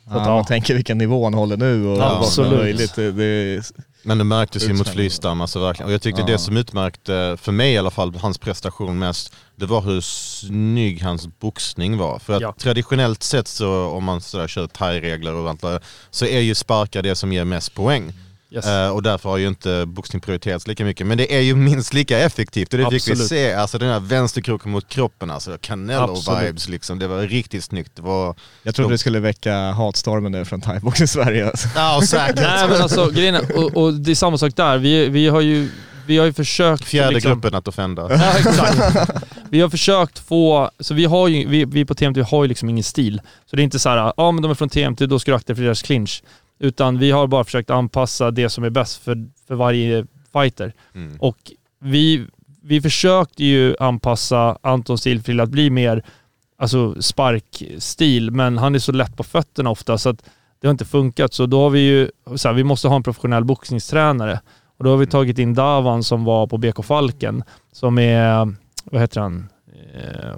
Så Ja, att, man tänker vilken nivå han håller nu och Ja, vad som är möjligt. Det, det, Men det märktes ju mot. Flygstam, alltså verkligen. Och jag tyckte Ja. det som utmärkte, för mig i alla fall, hans prestation mest, det var hur snygg hans boxning var. För att Ja. traditionellt sett så, om man sådär kör thai-regler och allt så är ju sparkar det som ger mest poäng. Yes. Eh, och därför har ju inte boxning prioriterats lika mycket. Men det är ju minst lika effektivt och det fick vi Absolut. se. Alltså den här vänsterkroken mot kroppen, alltså Absolut. Canelo-vibes liksom. Det var riktigt snyggt. Det var... jag trodde det skulle väcka hatstormen nu från thaibox i Sverige. Alltså. Ja, säkert. Nej men alltså grejen är, och, och det är samma sak där. Vi, vi har ju vi har ju försökt... Fjärde liksom- gruppen att offenda. Ja exakt. Vi har försökt få, så vi har ju, vi, vi på TMT har ju liksom ingen stil. Så det är inte så här, ja men de är från TMT, då ska du akta dig för deras clinch. Utan vi har bara försökt anpassa det som är bäst för, för varje fighter. Mm. Och vi, vi försökte ju anpassa Antons stil till att bli mer alltså sparkstil, men han är så lätt på fötterna ofta så att det har inte funkat. Så då har vi ju, så här, vi måste ha en professionell boxningstränare. Och då har vi tagit in Davan som var på BK Falken, som är, vad heter han? Eh,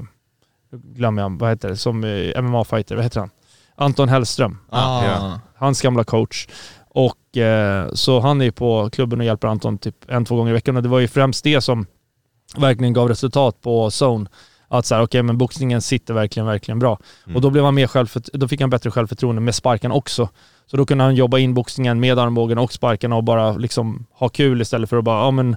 glömmer jag, vad heter det? Som MMA-fighter, vad heter han? Anton Hellström. Ah. ja. Hans gamla coach. Och eh, så han är på klubben och hjälper Anton typ en, två gånger i veckan. Och det var ju främst det som verkligen gav resultat på zone. Att så här, okej men boxningen sitter verkligen, verkligen bra. Mm. Och då blev han mer självfört- då fick han bättre självförtroende med sparken också. Så då kunde han jobba in boxningen med armbågen och sparkarna och bara liksom ha kul istället för att bara, ja men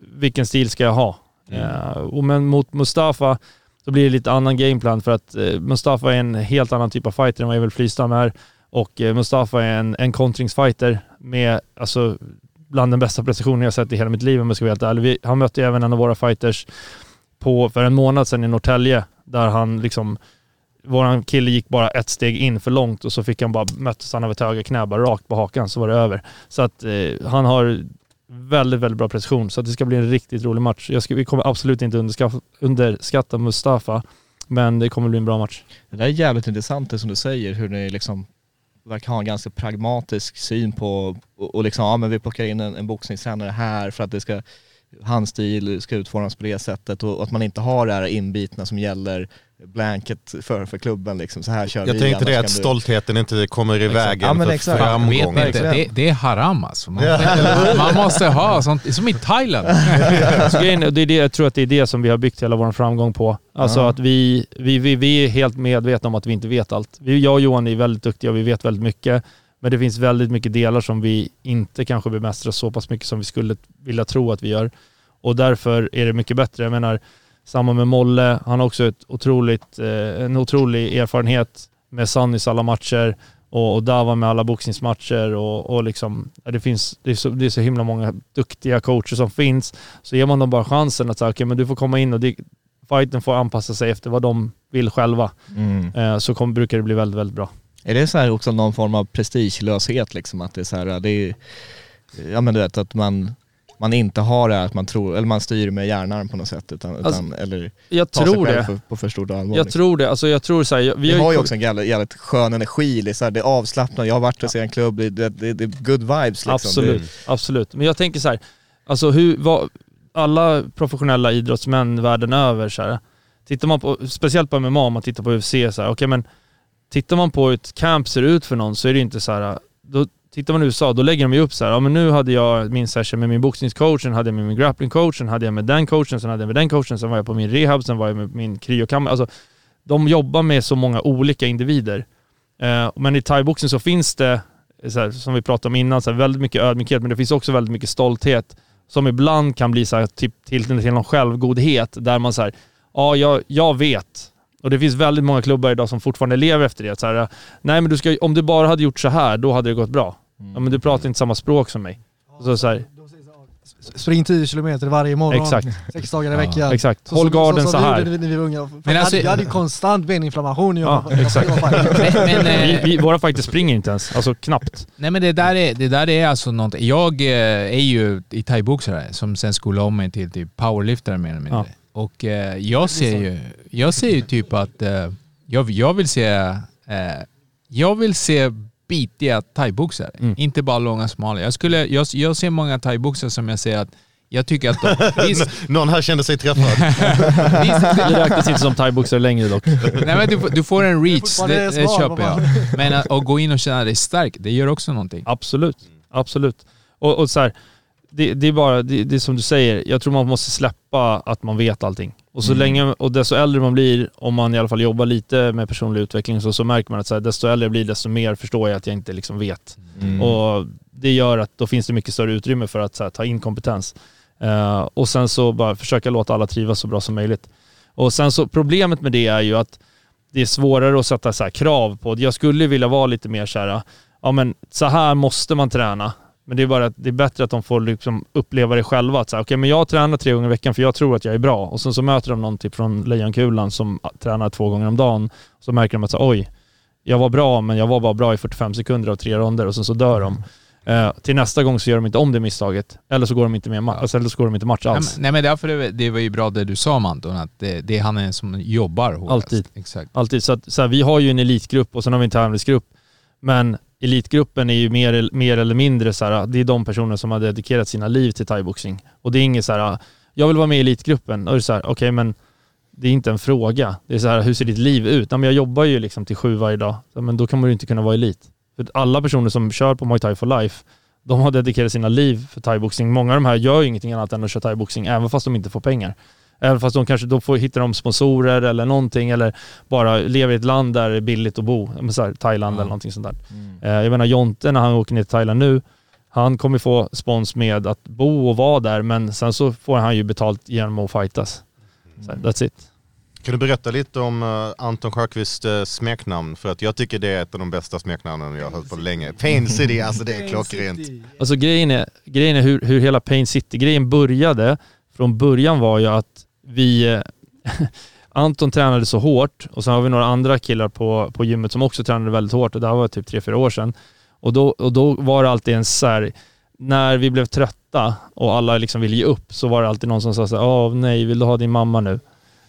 vilken stil ska jag ha? Eh, och men mot Mustafa så blir det lite annan gameplan för att eh, Mustafa är en helt annan typ av fighter än vad Evel Flystam är. Och eh, Mustafa är en, en kontringsfighter med, alltså bland den bästa prestationen jag sett i hela mitt liv om jag ska vara helt ärlig. Vi, han mötte ju även en av våra fighters på, för en månad sedan i Norrtälje där han liksom Våran kille gick bara ett steg in för långt och så fick han bara, möttes han av ett höga knä bara rakt på hakan så var det över. Så att eh, han har väldigt, väldigt bra precision så att det ska bli en riktigt rolig match. Jag ska, vi kommer absolut inte underskatta, underskatta Mustafa men det kommer bli en bra match. Det där är jävligt intressant det som du säger, hur ni liksom verkar ha en ganska pragmatisk syn på, och, och liksom, ja men vi plockar in en, en boxningstränare här för att det ska, hans stil ska utformas på det sättet och, och att man inte har det här inbitna som gäller blanket för, för klubben liksom, så här kör Jag vi. tänkte det, att kan du- stoltheten inte kommer i Exakt. vägen Ja, men för exakt. Vet framgång. inte, det, det är haram alltså. Man, man måste ha sånt, som i Thailand. Så grejen, det är det, jag tror att det är det som vi har byggt hela vår framgång på. Alltså Ja. att vi, vi, vi, vi är helt medvetna om att vi inte vet allt. Vi, jag och Johan är väldigt duktiga och vi vet väldigt mycket. Men det finns väldigt mycket delar som vi inte kanske bemästrar så pass mycket som vi skulle vilja tro att vi gör. Och därför är det mycket bättre. Jag menar, samma med Molle, han har också ett otroligt, eh, en otrolig erfarenhet med Sannys alla matcher och, och Dava med alla boxningsmatcher och, och liksom, det, finns, det, är så, det är så himla många duktiga coacher som finns. Så ger man dem bara chansen att säga, okej men du får komma in och det, fighten får anpassa sig efter vad de vill själva. Mm. Eh, så kom, brukar det bli väldigt, väldigt bra. Är det så här också någon form av prestigelöshet liksom? Att det är så här, det är, ja men du vet att man, man inte har det att man tror, eller man styr med hjärnan på något sätt utan, Alltså, utan eller Jag tar sig tror själv det. För, på för stort allvar. Jag liksom. tror det. Alltså jag tror så här, vi Vi har ju också en jävligt, jävligt skön energi, det är, så här, det är avslappnat, jag har varit och sett en klubb, det, det, det, det är good vibes liksom. Absolut, absolut. Men jag tänker så här, alltså hur, vad, alla professionella idrottsmän världen över så här, tittar man på, speciellt på MMA om man tittar på UFC så här, okej men tittar man på hur ett camp ser ut för någon så är det inte så här, då tittar man i USA, då lägger de ju upp så här, ja men nu hade jag min session med min boxningscoach, sen hade jag med min grapplingcoach, sen hade jag med den coachen, sen hade jag med den coachen, sen var jag på min rehab, sen var jag med min kryokammare. Alltså, de jobbar med så många olika individer. Eh, men i thaiboxning så finns det, så här, som vi pratade om innan, så här, väldigt mycket ödmjukhet, men det finns också väldigt mycket stolthet som ibland kan bli så här, typ, till, till någon självgodhet där man säger ja, jag, jag vet. Och det finns väldigt många klubbar idag som fortfarande lever efter det. Så här, Nej men du ska, om du bara hade gjort så här, då hade det gått bra. Ja men du pratar inte samma språk som mig. Så, så här, spring 10 kilometer varje morgon, Exakt. sex dagar i Ja. veckan. Exakt. Håll garden så som vi här. gjorde när vi var unga. Men Men alltså- jag hade ju konstant beninflammation Ja, jag exakt. jag var fighter. vi, vi, våra fighters springer inte ens, alltså knappt. Nej men det där är, det där är alltså något. Jag eh, är ju i thaiboxare som sen skolade om mig till typ powerliftare mer eller mindre. Och eh, jag ser ju, jag ser ju typ att eh, jag, jag vill se, eh, jag vill se bitiga thaiboxare. Inte bara långa smala. Jag, skulle, jag, jag ser många thaiboxare som jag ser att jag tycker att de, visst, Någon här kände sig träffad. Det räknas inte som thaiboxare längre dock. Nej men du, får- du får en reach, det, det smal, köper jag. Men att, att gå in och känna dig stark, det gör också någonting. Absolut, absolut. Och, och så här, det, det är bara, det, det är som du säger, jag tror man måste släppa att man vet allting. Och så Mm. länge, och desto äldre man blir, om man i alla fall jobbar lite med personlig utveckling, så, så märker man att så här, desto äldre jag blir, desto mer förstår jag att jag inte liksom vet. Mm. Och det gör att då finns det mycket större utrymme för att här, ta in kompetens. Eh, och sen så bara försöka låta alla trivas så bra som möjligt. Och sen så problemet med det är ju att det är svårare att sätta så krav på. Jag skulle vilja vara lite mer så här, ja men så här måste man träna. Men det är bara att det är bättre att de får liksom uppleva det själva. Att så här, okej men jag tränar tre gånger i veckan för jag tror att jag är bra. Och sen så möter de någon typ från Lejonkulan som tränar två gånger om dagen. Så märker de att så, här, oj, jag var bra men jag var bara bra i 45 sekunder av tre ronder och sen så dör de. Eh, till nästa gång så gör de inte om det misstaget. Eller så går de inte med ma- alltså, eller så går de inte match Nej, alls. men- Nej men därför det, det var ju bra det du sa Manton, att det, det är han som jobbar hårdast. Alltid. Exakt. Alltid. Så, att, så här, vi har ju en elitgrupp och sen har vi en tävlingsgrupp. Men elitgruppen är ju mer, mer eller mindre så här, ah, det är de personer som har dedikerat sina liv till thaiboxning. Och det är inget så här, ah, jag vill vara med i elitgruppen. Och det är så här, okej men det är inte en fråga. Det är så här, hur ser ditt liv ut? Ja, men jag jobbar ju liksom till sju varje dag. Ja, men då kan man ju inte kunna vara elit. För alla personer som kör på Muay Thai for Life, de har dedikerat sina liv för thaiboxning. Många av de här gör ju ingenting annat än att köra thaiboxning, även fast de inte får pengar. Även fast de kanske då får hitta de sponsorer eller någonting eller bara lever i ett land där det är billigt att bo. Här, Thailand eller någonting sånt där. Eh, Jag menar Jonte när han åker ner till Thailand nu, han kommer få spons med att bo och vara där men sen så får han ju betalt genom att fightas. Så, här, that's it. Kan du berätta lite om eh, Anton Sjöqvists uh, smeknamn? För att jag tycker det är ett av de bästa smeknamnen jag har hört på länge. Pain City, alltså det är klockrent. Alltså grejen är, grejen är hur, hur hela Pain City-grejen började. Från början var ju att vi... eh, Anton tränade så hårt och sen har vi några andra killar på, på gymmet som också tränade väldigt hårt och det här var typ tre fyra år sedan. Och då, och då var det alltid en så här, när vi blev trötta och alla liksom ville ge upp så var det alltid någon som sa så här, åh nej, vill du ha din mamma nu?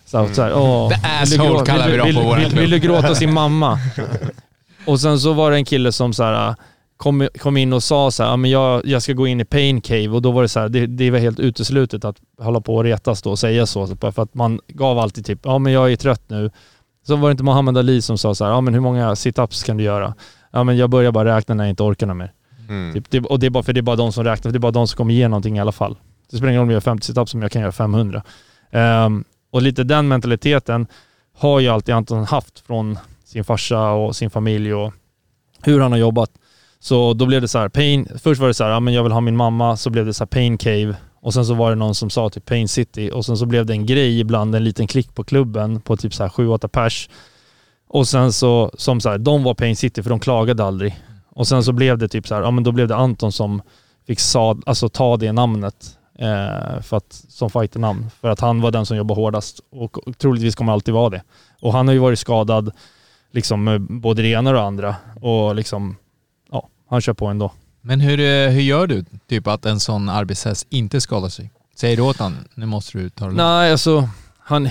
Så här, så här, åh, The vill asshole gråta- kallar vi dem vill, på vill, våran vill, klubb. vill du gråta sin mamma? Och sen så var det en kille som så här, kom, kom in och sa så här, ja, men jag, jag ska gå in i pain cave och då var det så här, det, det var helt uteslutet att hålla på och retas då och säga så. För att man gav alltid typ, ja men jag är trött nu. Så var det inte Muhammad Ali som sa så här, ja men hur många sit-ups kan du göra? Ja men jag börjar bara räkna när jag inte orkar något mer. Mm. Typ, det, och det är bara för det är bara de som räknar, för det är bara de som kommer ge någonting i alla fall. Det spelar ingen roll om jag gör 50 sit-ups som jag kan göra 500. Ehm, och lite den mentaliteten har ju alltid Anton haft från sin farsa och sin familj och hur han har jobbat. Så då blev det så här, pain, först var det så här, ja men jag vill ha min mamma, så blev det så här pain cave och sen så var det någon som sa typ pain city och sen så blev det en grej ibland, en liten klick på klubben på typ så här 7-8 pers. Och sen så, som så här, de var pain city för de klagade aldrig. Och sen så blev det typ så här, ja men då blev det Anton som fick sa, alltså ta det namnet eh, för att, som fighternamn. För att han var den som jobbade hårdast och, och troligtvis kommer alltid vara det. Och han har ju varit skadad liksom med både det ena och det andra och liksom, han kör på ändå. Men hur, eh, hur gör du typ att en sån arbetshäst inte skadar sig? Säger du åt han, nu måste du ta det. Nej, alltså han,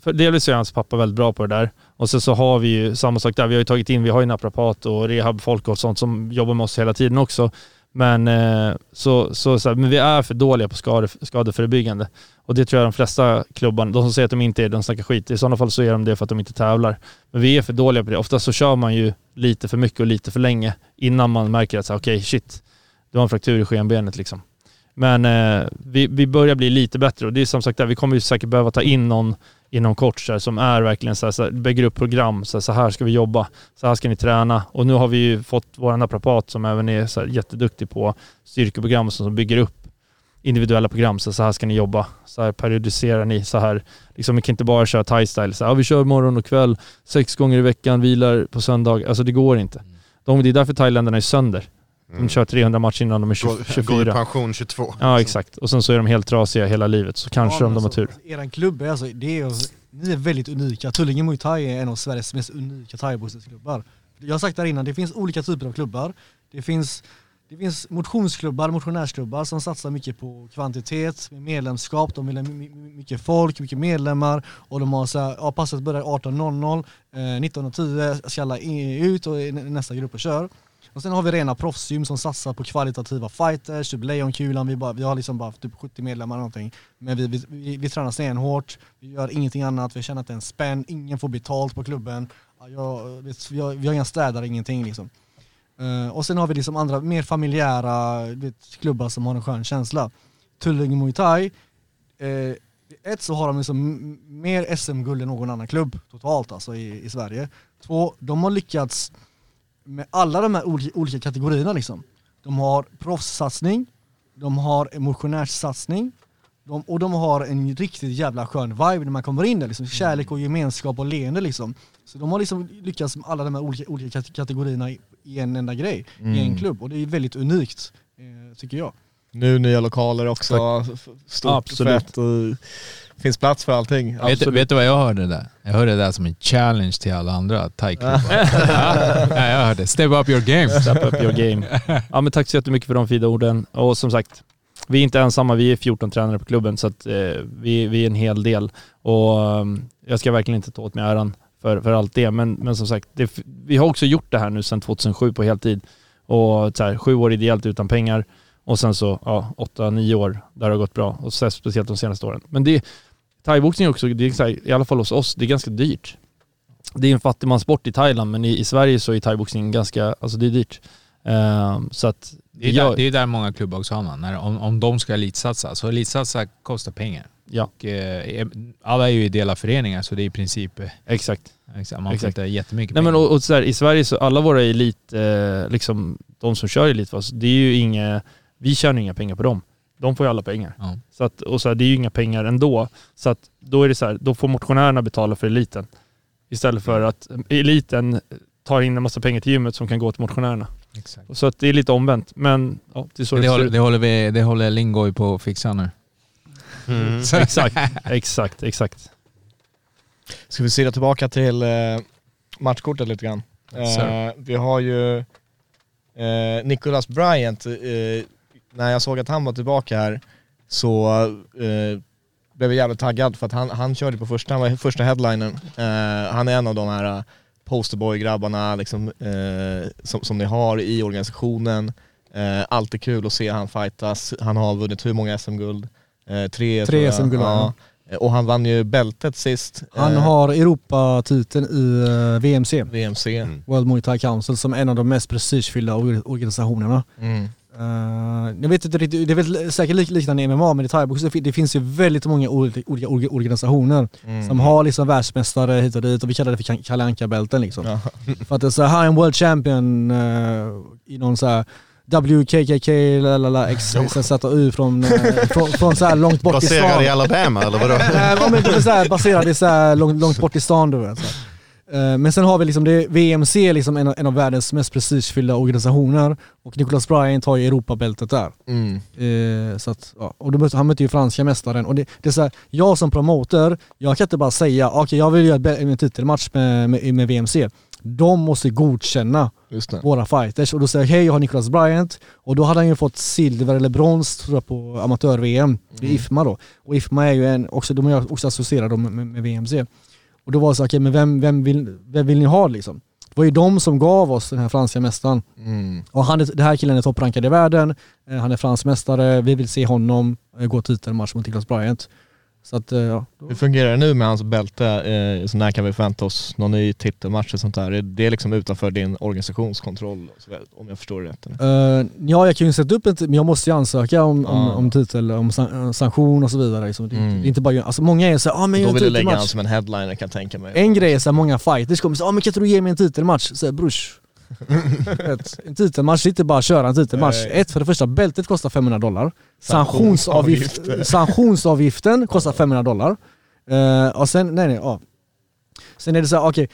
för delvis är hans pappa väldigt bra på det där. Och så, så har vi ju samma sak där, vi har ju tagit in, vi har ju naprapat och rehabfolk och sånt som jobbar med oss hela tiden också. Men, eh, så, så, så här, men vi är för dåliga på skade, skadeförebyggande. Och det tror jag de flesta klubbarna, de som säger att de inte är de snackar skit. I sådana fall så är de det för att de inte tävlar. Men vi är för dåliga på det. Ofta så kör man ju lite för mycket och lite för länge innan man märker att okej, okay, okej shit, du har en fraktur i skenbenet liksom. Men eh, vi, vi börjar bli lite bättre och det är som sagt där, vi kommer ju säkert behöva ta in någon inom kort så här, som är verkligen så här, så här bygger upp program, så här, så här ska vi jobba, så här ska ni träna. Och nu har vi ju fått vår naprapat som även är så här, jätteduktig på styrkeprogram så, som bygger upp individuella program, så, så här ska ni jobba, så här periodiserar ni, så här, liksom vi kan inte bara köra thai-style, så här, ja, vi kör morgon och kväll, sex gånger i veckan, vilar på söndag, alltså det går inte. De, det är därför thailändarna är sönder. De kör 300 matcher innan de är 20, Går, går i 24. pension 22. Ja exakt, och sen så är de helt trasiga hela livet, så kanske Ja, om de har tur. alltså, Eran klubb är alltså, det är, ni är väldigt unika. Tullinge Muay Thai är en av Sveriges mest unika thaiboxningsklubbar. Jag har sagt där innan, det finns olika typer av klubbar. Det finns, det finns motionsklubbar, motionärsklubbar som satsar mycket på kvantitet, med medlemskap, de vill ha my- my- mycket folk, mycket medlemmar och de har så här, ja, passet börjar 18.00, eh, 19.10 ska alla ut och nästa grupp och kör. Och sen har vi rena proffsgym som satsar på kvalitativa fighters, typ Lejonkulan, vi, bara, vi har liksom bara typ 70 medlemmar eller någonting. Men vi, vi, vi, vi tränar stenhårt, vi gör ingenting annat, vi känner att det är en spänn, ingen får betalt på klubben. Jag, vet, vi, har, vi har inga städare, ingenting liksom. Uh, och sen har vi liksom andra mer familjära vet, klubbar som har en skön känsla. Tullinge Muay Thai, eh, ett så har de liksom mer SM-guld än någon annan klubb totalt alltså i, i Sverige. Två, de har lyckats med alla de här olika, olika kategorierna liksom. De har proffssatsning, de har emotionärssatsning de, och de har en riktigt jävla skön vibe när man kommer in där liksom. Kärlek och gemenskap och leende liksom. Så de har liksom lyckats med alla de här olika, olika kat- kategorierna i, i en enda grej, i en Mm. klubb. Och det är väldigt unikt, eh, tycker jag. Nu nya lokaler också, stort, Absolut. fett och finns plats för allting. Vet, du- vet du vad jag hörde där? Jag hörde det där som en challenge till alla andra thaiklubbar. ja, ja, jag hörde Step up your game. Step up your game. Ja men tack så jättemycket för de fina orden. Och som sagt, vi är inte ensamma, vi är 14 tränare på klubben så att eh, vi, vi är en hel del. Och um, jag ska verkligen inte ta åt mig äran för, för allt det. Men, men som sagt, det, vi har också gjort det här nu sedan 2007 på heltid. Och så här, sju år ideellt utan pengar. Och sen så, ja, åtta, nio år där det har gått bra. Och speciellt de senaste åren. Men det, thaiboxning också, det är så här, i alla fall hos oss, det är ganska dyrt. Det är en fattigmanssport i Thailand men i, i Sverige så är thaiboxning ganska, alltså det är dyrt. Ehm, så att Det är, där, det är där många klubbar också hamnar. Om, om de ska elitsatsa. Så elitsatsa kostar pengar. Ja. Och, eh, alla är ju ideella föreningar så det är i princip... eh, Exakt. exakt man får Exakt. inte jättemycket Nej pengar. men och, och så här, i Sverige så alla våra elit, eh, liksom de som kör elitfas, det är ju inga, vi tjänar inga pengar på dem. De får ju alla pengar. Ja. Så att, och så här, det är ju inga pengar ändå. Så att då är det så här, då får motionärerna betala för eliten. Istället för att eliten tar in en massa pengar till gymmet som kan gå till motionärerna. Exakt. Så att det är lite omvänt. Men ja, det är så Men det, ser håller, det, håller vi, det håller Lingoj på att fixa nu. Mm. Exakt, exakt, exakt. Ska vi se tillbaka till eh, matchkortet lite grann. Eh, vi har ju eh, Nicholas Bryant, eh, när jag såg att han var tillbaka här så eh, blev jag jävligt taggad för att han, han körde på första, han var första headlinern. Eh, han är en av de här eh, posterboy-grabbarna liksom, eh, som, som ni har i organisationen. Eh, alltid kul att se han fightas. Han har vunnit hur många SM-guld? Eh, tre, jag. SM-guld, ja. Och han vann ju bältet sist. Han eh, har Europatiteln i VMC, VMC. World Muay Thai Council, som en av de mest prestigefyllda or- organisationerna. Mm. Eh, jag vet inte riktigt, det är väl säkert lik- liknande i MMA men i thaiboxning det fin- det finns ju väldigt många olika, olika orga- organisationer Mm. som har liksom världsmästare hit och dit och vi kallar det för Ka- Kalle Anka-bälten liksom. Ja. För att det är så här, här är en world champion eh, i någon så här WKKK, lalala, XZU från, eh, från, från så här långt bort i stan. Baserad i Alabama eller vadå? Nej, men de är så baserade så långt, långt bort i stan du vet. Så. Eh, Men sen har vi liksom det, VMC, liksom en, av- en av världens mest prestigefyllda organisationer och Nicholas Bryant har ju Europabältet där. Mm. Eh, så att, ja. och då han mötte ju franska mästaren och det, det är så här, jag som promoter, jag kan inte bara säga okej jag vill göra en titelmatch med, med, med VMC. De måste godkänna våra fighters och då säger jag hej jag har Nicholas Bryant och då hade han ju fått silver eller brons tror jag på amatör-VM i IFMA då. Och IFMA är ju en, också, de är också associerade med, med, med VMC. Och då var det så okej men vem, vem, vill, vem vill ni ha liksom? Det var ju de som gav oss den här franska mästaren. Mm. Och han det här killen är topprankad i världen, eh, han är fransk mästare, vi vill se honom eh, gå titelmatch mot Nicholas Bryant. Så att, eh, ja. Hur fungerar det nu med hans bälte? Eh, så när kan vi förvänta oss någon ny titelmatch och sånt där? Är det liksom utanför din organisationskontroll? Om jag förstår det rätt? Eh, ja, jag kan ju sätta upp en, ti- men jag måste ju ansöka om, om, Ja. om titel, om san- sanktion och så vidare. Liksom. Det, Mm. det är inte bara, alltså många är såhär, ah, men Då jag vill du lägga titelmatch. som en headliner kan jag tänka mig. En grej är såhär, många fighters kommer säga, ah, men kan inte du ge mig en titelmatch? Så här, brors. En titelmatch, inte bara köra en titelmatch. Nej. Ett, för det första, bältet kostar 500 dollar. Sanktionsavgift, sanktionsavgiften kostar 500 dollar. Eh, och sen, nej nej, ja. Sen är det så här, okej,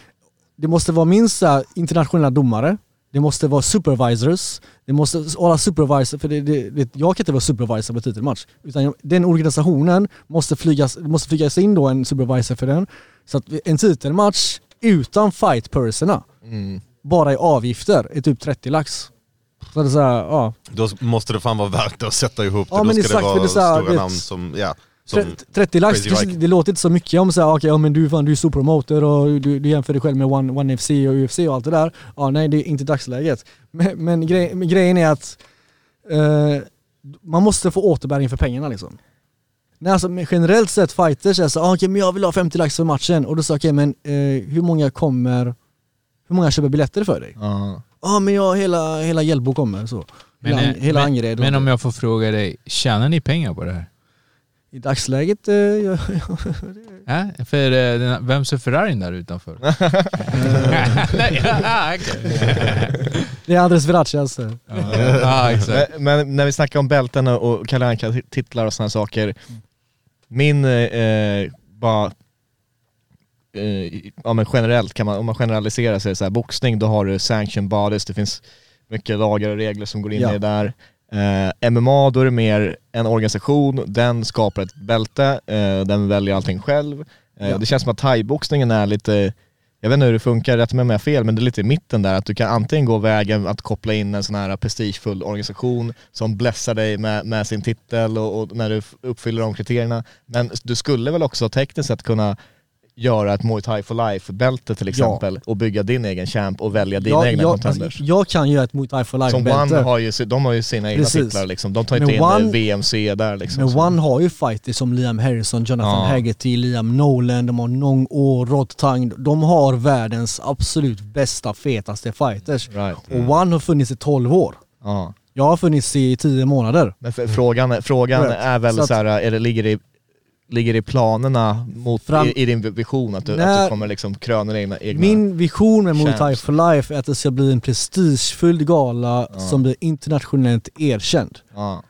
det måste vara minst så här, internationella domare. Det måste vara supervisors, det måste vara supervisor, för det, det, det, jag kan inte vara supervisor på titelmatch. Utan den organisationen måste flygas, måste flygas in då en supervisor för den. Så att en titelmatch utan fight personerna, Mm. Bara i avgifter, är typ 30 lax. Så det är så här, ja. Då måste det fan vara värt det att sätta ihop Ja, det. Då men ska exakt, det vara det så här, stora vet- namn som, ja, som 30, 30 lax, det, det låter inte så mycket om såhär, okej, ja, men du, fan, du är superpromoter och du, du jämför dig själv med One, One FC och UFC och allt det där. Ja, nej det är inte dagsläget. Men, men, grej, men grejen är att eh, man måste få återbäring för pengarna liksom. Nej, alltså, generellt sett fighters är så ah, okej men jag vill ha 50 lax för matchen och då sa jag okej men eh, hur många kommer, hur många köper biljetter för dig? Ja Ja. men jag, hela, hela Hjällbo kommer så. Hela, Men, eh, hela men, Angered. men om jag får fråga dig, tjänar ni pengar på det här? I dagsläget, eh, jag, Äh? För eh, den, vem ser Ferrarin där utanför? Nej, ja, okej. det är Andres Virachi alltså. Ja, ja, exakt. Men, men när vi snackar om bälten och- Kalle Anka titlar och sådana saker. Min, eh, bara, eh, ja men generellt kan man, om man generaliserar så är det så här, boxning då har du sanction bodies, det finns mycket lagar och regler som går in Ja. i det där. Eh, MMA då är det mer en organisation, den skapar ett bälte, eh, den väljer allting själv. Eh, Ja. Det känns som att thaiboxningen är lite, jag vet inte hur det funkar, rätt mig om jag har fel, men det är lite i mitten där, att du kan antingen gå vägen att koppla in en sån här prestigefull organisation som blessar dig med, med sin titel och, och när du uppfyller de kriterierna. Men du skulle väl också tekniskt sett kunna göra ett Muay Thai for Life-bälte till exempel och bygga din egen champ och välja dina jag, egna jag, contenders. alltså, jag kan göra ett Muay Thai for Som Life-bälte. One har ju, de har ju sina egna Precis. titlar liksom. De tar Men inte in One- VMC där liksom. Men Så- One har ju fighters som Liam Harrison, Jonathan Ja. Haggerty, Liam Nolan, de har Nong O, Rod Tang. De har världens absolut bästa, fetaste fighters. Right. Och One har funnits i 12 år. Ja. Jag har funnits i 10 månader. Men frågan, frågan är väl Så så, att- här, är det, ligger, det, ligger i planerna mot, Fram- i, i din vision att du, att När- du kommer liksom kröna dina egna... Min vision med Muay Thai for Life är att det ska bli en prestigefylld gala Ja. som blir internationellt erkänd. Ja.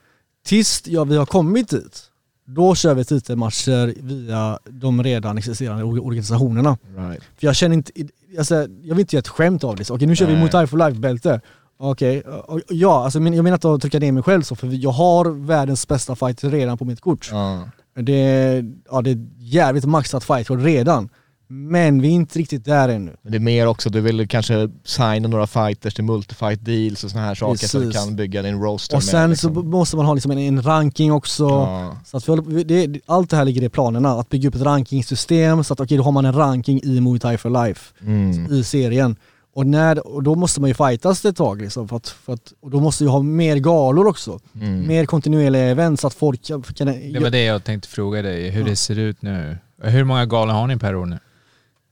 Tills ja, vi har kommit dit, då kör vi titelmatcher via de redan existerande or- organisationerna. Right. För jag känner inte, alltså, jag vill inte göra ett skämt av det. Okej nu kör vi Nej. Muay Thai for Life-bälte. Okej, och- ja alltså jag menar inte att trycka ner mig själv så, för jag har världens bästa fight redan på mitt kort. Ja. Det, är- ja, det är jävligt maxat fightcard redan. Men vi är inte riktigt där ännu. Det är mer också, du vill kanske signa några fighters till multifight deals och såna här saker så att du Precis. kan bygga din roster Och med, sen liksom. så måste man ha liksom en, en ranking också. Ja. Så att vi det, allt det här ligger i planerna, att bygga upp ett rankingsystem så att okej då har man en ranking i Muay Thai for Life Mm. i serien. Och, när, och då måste man ju fightas ett tag liksom, för att, för att, och då måste vi ha mer galor också. Mm. Mer kontinuerliga event så att folk kan... kan Det var det jag tänkte fråga dig, hur det ser ut nu. Hur många galor har ni per år nu?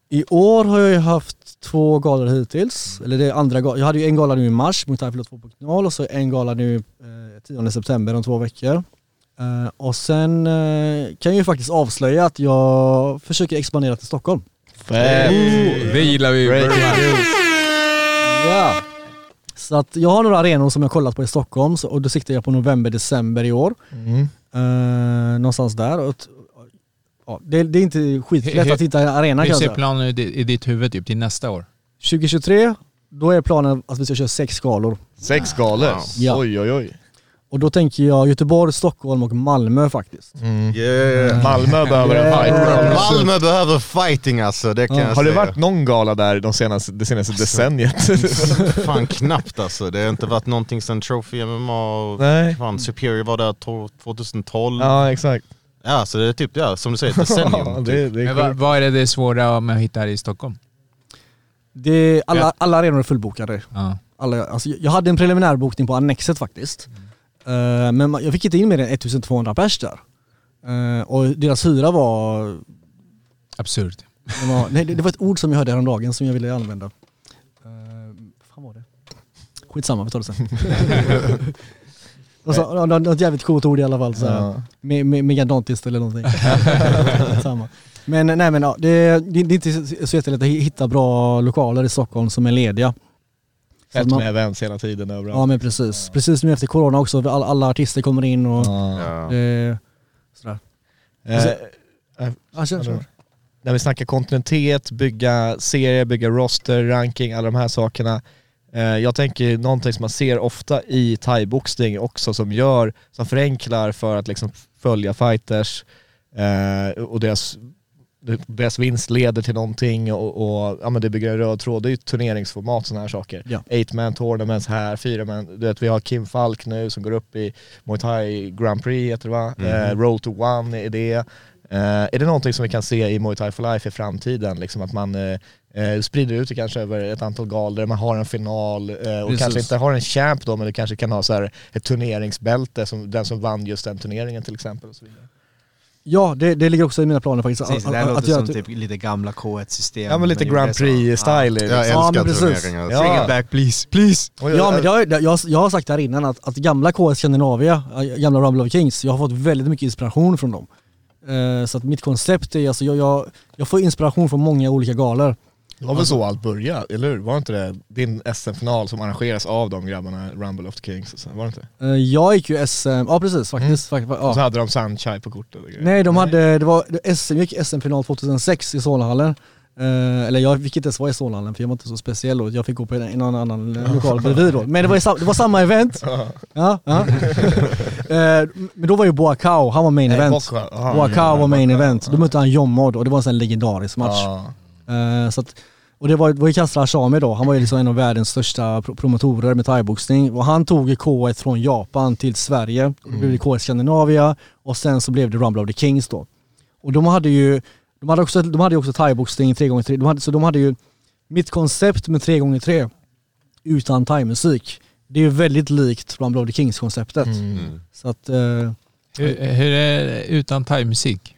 I år har jag ju haft två galor hittills, eller det är andra gal- Jag hade ju en gala nu i mars, Muay Thai for Life 2.0 och så en gala nu eh, 10 september om två veckor. Eh, och sen eh, kan jag ju faktiskt avslöja att jag försöker expandera till Stockholm. Fett. Det gillar vi. Ja. Så att jag har några arenor som jag kollat på i Stockholm så, och då siktar jag på november, december i år. Mm. Eh, någonstans där. Och, ja, det, det är inte skitlätt Hur- att hitta en arena Hur kan jag ser planen ut i i ditt huvud typ till nästa år? 2023, då är planen att vi ska köra sex galor. Sex galor? Ja. Oj oj oj. Och då tänker jag Göteborg, Stockholm och Malmö faktiskt. Mm. Yeah. Malmö behöver en fight. Malmö behöver fighting alltså, det kan jag Har det säga. varit någon gala där de senaste, det senaste decenniet? Fan knappt alltså, det har inte varit någonting sen Trophy MMA och Nej. fan, Superior var där to- 2012. Ja exakt. Ja så det är typ, ja, som du säger, decennium. Ja, typ. det, det är Men vad, vad är det, det svåra med att hitta här i Stockholm? Det, alla, Ja. alla arenor är fullbokade. Ja. Alla, alltså, jag hade en preliminärbokning på Annexet faktiskt. Eh, men ma- jag fick inte in mer än 1200 pers där. Eh, och deras hyra var, Absurt. det var nej, det, det var ett ord som jag hörde häromdagen som jag ville använda. Uh, fan var det? Skitsamma, vi tar det sen. Och så, nå- nå- något jävligt coolt ord i alla fall. Så här. Ja. Me- eller någonting. Samma. Men nej men ja, det, det, det är inte så jättelätt att hitta bra lokaler i Stockholm som är lediga. Fett man- med events hela tiden överallt. Ja men precis. Precis nu efter corona också, alla, alla artister kommer in och Ja. Ja. eh, sådär. Eh, eh, Ja, kör, kör. när vi snackar kontinuitet, bygga serier, bygga roster, ranking, alla de här sakerna. Eh, jag tänker någonting som man ser ofta i thaiboxning också som gör, som förenklar för att liksom följa fighters eh, och deras, deras vinst leder till någonting och, och ja, men det bygger en röd tråd. Det är ju turneringsformat sådana här saker. Ja. Eight man tournaments här, fyra man, du vet vi har Kim Falk nu som går upp i Muay Thai Grand Prix heter det va? Mhm. Eh, Road to One är det. Eh, är det någonting som vi kan se i Muay Thai for Life i framtiden? Liksom att man eh, eh, sprider ut det kanske över ett antal galor, man har en final eh, och Precis. kanske inte har en champ då men du kanske kan ha så här ett turneringsbälte, som, den som vann just den turneringen till exempel. Och så vidare. Ja, det, det ligger också i mina planer faktiskt. Precis, det att- att- låter att göra som typ- typ lite gamla K1-system. Ja men lite Grand. Prix-style. liksom. Jag Ja, älskar men precis. turneringar. Ja. Bring it back please, please! Ja men det har, jag, jag, jag har sagt här innan att, att gamla KS Skandinavia, äh, gamla Rumble of Kings, jag har fått väldigt mycket inspiration från dem. Eh, så att mitt koncept är, alltså jag, jag, jag får inspiration från många olika galor. Det var väl så allt började, eller hur? Var inte det din SM-final som arrangeras av de grabbarna, Rumble of the Kings? Var det inte? Eh, jag gick ju SM, ja precis faktiskt. Fakt- Och så ja. hade de Sunshine på kortet och grejer. Nej de hade, det var SM, jag gick SM-final 2006 i Solnahallen. Eh, eller jag fick inte ens vara i Solnahallen för jag var inte så speciell då, jag fick gå på en, en annan, annan lokal bredvid då. Men det var, det var samma event. Ja, ja. Eh, men då var ju Boakao, han var main Nej, event. Boakao var main event. Då mötte han Jommod och det var en sån legendarisk match. Ja. Eh, så att, och det var, det var ju Kasra Ashami då, han var ju liksom en av världens största pro- promotorer med thaiboxning. Och han tog ju K1 från Japan till Sverige. Och då blev det K1 Skandinavia och sen så blev det Rumble of the Kings då. Och de hade ju de hade också, de hade ju också thaiboxning 3x3, de hade, så de hade ju mitt koncept med 3x3 utan thaimusik. Det är ju väldigt likt Rumble of the Kings konceptet. Mm. Så att, eh, Hur, hur är det utan thaimusik?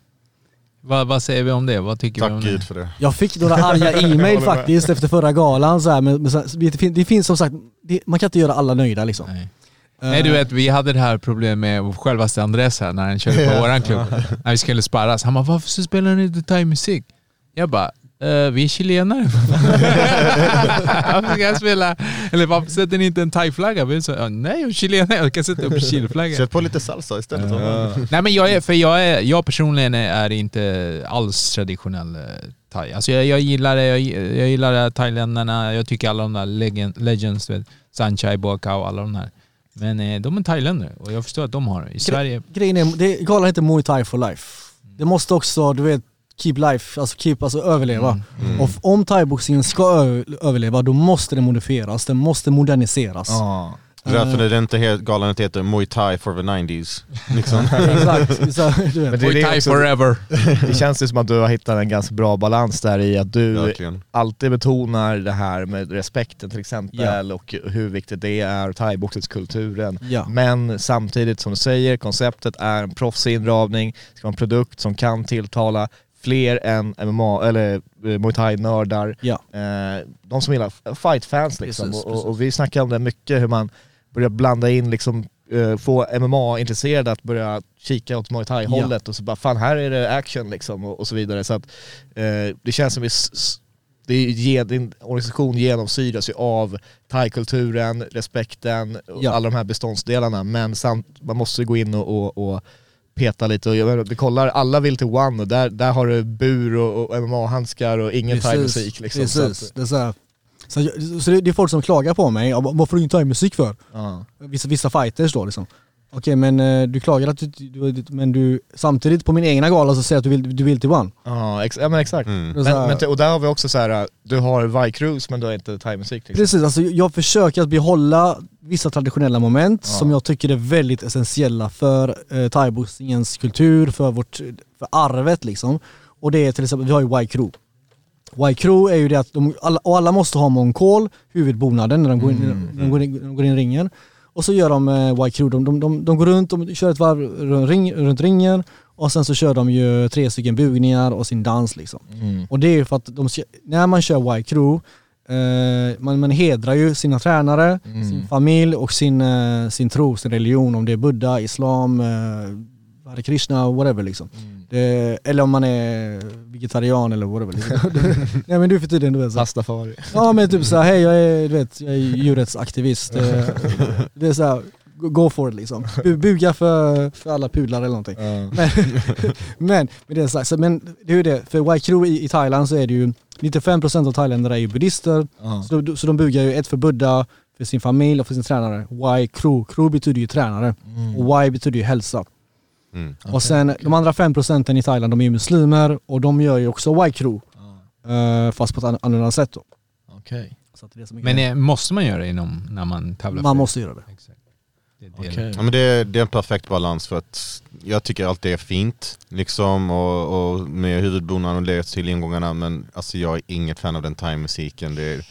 Vad, vad säger vi om det? Vad tycker vi om Tack det? gud för det. Jag fick några arga e-mail faktiskt efter förra galan. Så här, men, men, så det, fin- det finns som sagt, det, man kan inte göra alla nöjda liksom. Nej. Nej du vet, vi hade det här problemet med självaste Andres här när han körde på våran klubb. När vi skulle sparras. Han bara, varför så spelar ni inte thaimusik? Jag bara, "Eh, vi är chilenare. varför ska jag spela? Eller varför sätter ni inte en thaiflagga? "Ja, Nej, jag är chilenare, jag kan sätta upp Chileflagga. Sätt på lite salsa istället. Nej men jag är, för jag, är, jag personligen är, inte alls traditionell eh, thai. Alltså jag, jag gillar det, jag, jag gillar thailändarna, jag tycker alla de där legend, legends, vet, Sanchai, Boakao, alla de här. Men eh, de är thailändare och jag förstår att de har det. I Sverige, Grejen är, det, galan heter Muay Thai for life. Det måste också, du vet, keep life, alltså keep, alltså överleva. Mm. Och f- om thaiboxningen ska överleva, då måste den modifieras, den måste moderniseras. Ja. Därför är det inte helt, galan att heter Muay Thai for the 90s. Liksom. Exakt. Det, Muay det, Thai forever. det känns ju som att du har hittat en ganska bra balans där i att du Verkligen. alltid betonar det här med respekten till exempel och hur viktigt det är, thaiboxningskulturen. Ja. Men samtidigt som du säger, konceptet är en proffsig inramning, det ska vara en produkt som kan tilltala fler än MMA, eller eh, Muay Thai-nördar. Ja. Eh, de som gillar fight-fans liksom. Precis, och, och, och vi snackar om det mycket, hur man börjar blanda in liksom eh, få MMA-intresserade att börja kika åt Muay Thai-hållet och så bara fan här är det action liksom och, och så vidare. Så att eh, det känns som vi det är, din organisation genomsyras ju av thai-kulturen, respekten och Ja. alla de här beståndsdelarna men samt, man måste gå in och, och, och peta lite och vi kollar, alla vill till One och där, där har du bur och, och MMA-handskar och ingen thai-musik liksom. Så Precis. att, Det är så, här. så, så det, det är folk som klagar på mig, vad får du inte thai-musik för? ja. Vissa, vissa fighters då liksom. Okej men eh, du klagar att du, du, men du, samtidigt på min egna gala så säger du att du vill, du vill till One. Ja, ex- ja men exakt. Mm. Men, men, och där har vi också så här, du har Vi-Cruise men du har inte thai-musik liksom. Precis, alltså jag försöker att behålla vissa traditionella moment Ja. som jag tycker är väldigt essentiella för eh, thaiboxningens kultur, för vårt för arvet liksom. Och det är till exempel, vi har ju Y-Crew. Y-Crew är ju det att de, alla, och alla måste ha Moncol, huvudbonaden, när de går in, Mm, när de går in, när de går in i ringen. Och så gör de eh, Y-Crew, de, de, de, de går runt, de kör ett varv runt, ring, runt ringen och sen så kör de ju tre stycken bugningar och sin dans liksom. Mm. Och det är ju för att de, när man kör Y-Crew, eh, man, man hedrar ju sina tränare, Mm. sin familj och sin, eh, sin tro, sin religion, om det är buddha, islam, eh, Hare Krishna, whatever liksom. Mm. Det, eller om man är vegetarian eller whatever. Liksom. Nej men du för tiden, du vet. Rastafari. Ja men typ såhär, hej jag är, du vet, jag är djurrättsaktivist. Eh, det är så här, go- for it liksom. Bu- Buga för, för alla pudlar eller någonting. Men, men, med det sagt, så, men det är det, för Crew i, i Thailand så är det ju 95% av thailändare är ju buddister, Ja. så, de- så de bugar ju ett för Buddha, för sin familj och för sin tränare. Crew, Crew betyder ju tränare och Y betyder ju hälsa. Mm. Och sen de andra 5% i Thailand de är ju muslimer och de gör ju också Y Crew. eh, fast på ett an- annorlunda sätt då. Att det är Men eh, måste man göra det inom, när man tävlar? Man måste göra det. Exakt. Det. Okej. Ja, men det, det är en perfekt balans för att jag tycker allt det är fint liksom och, och med huvudbonaden och det till ingångarna men alltså jag är inget fan av den thai-musiken. Det är,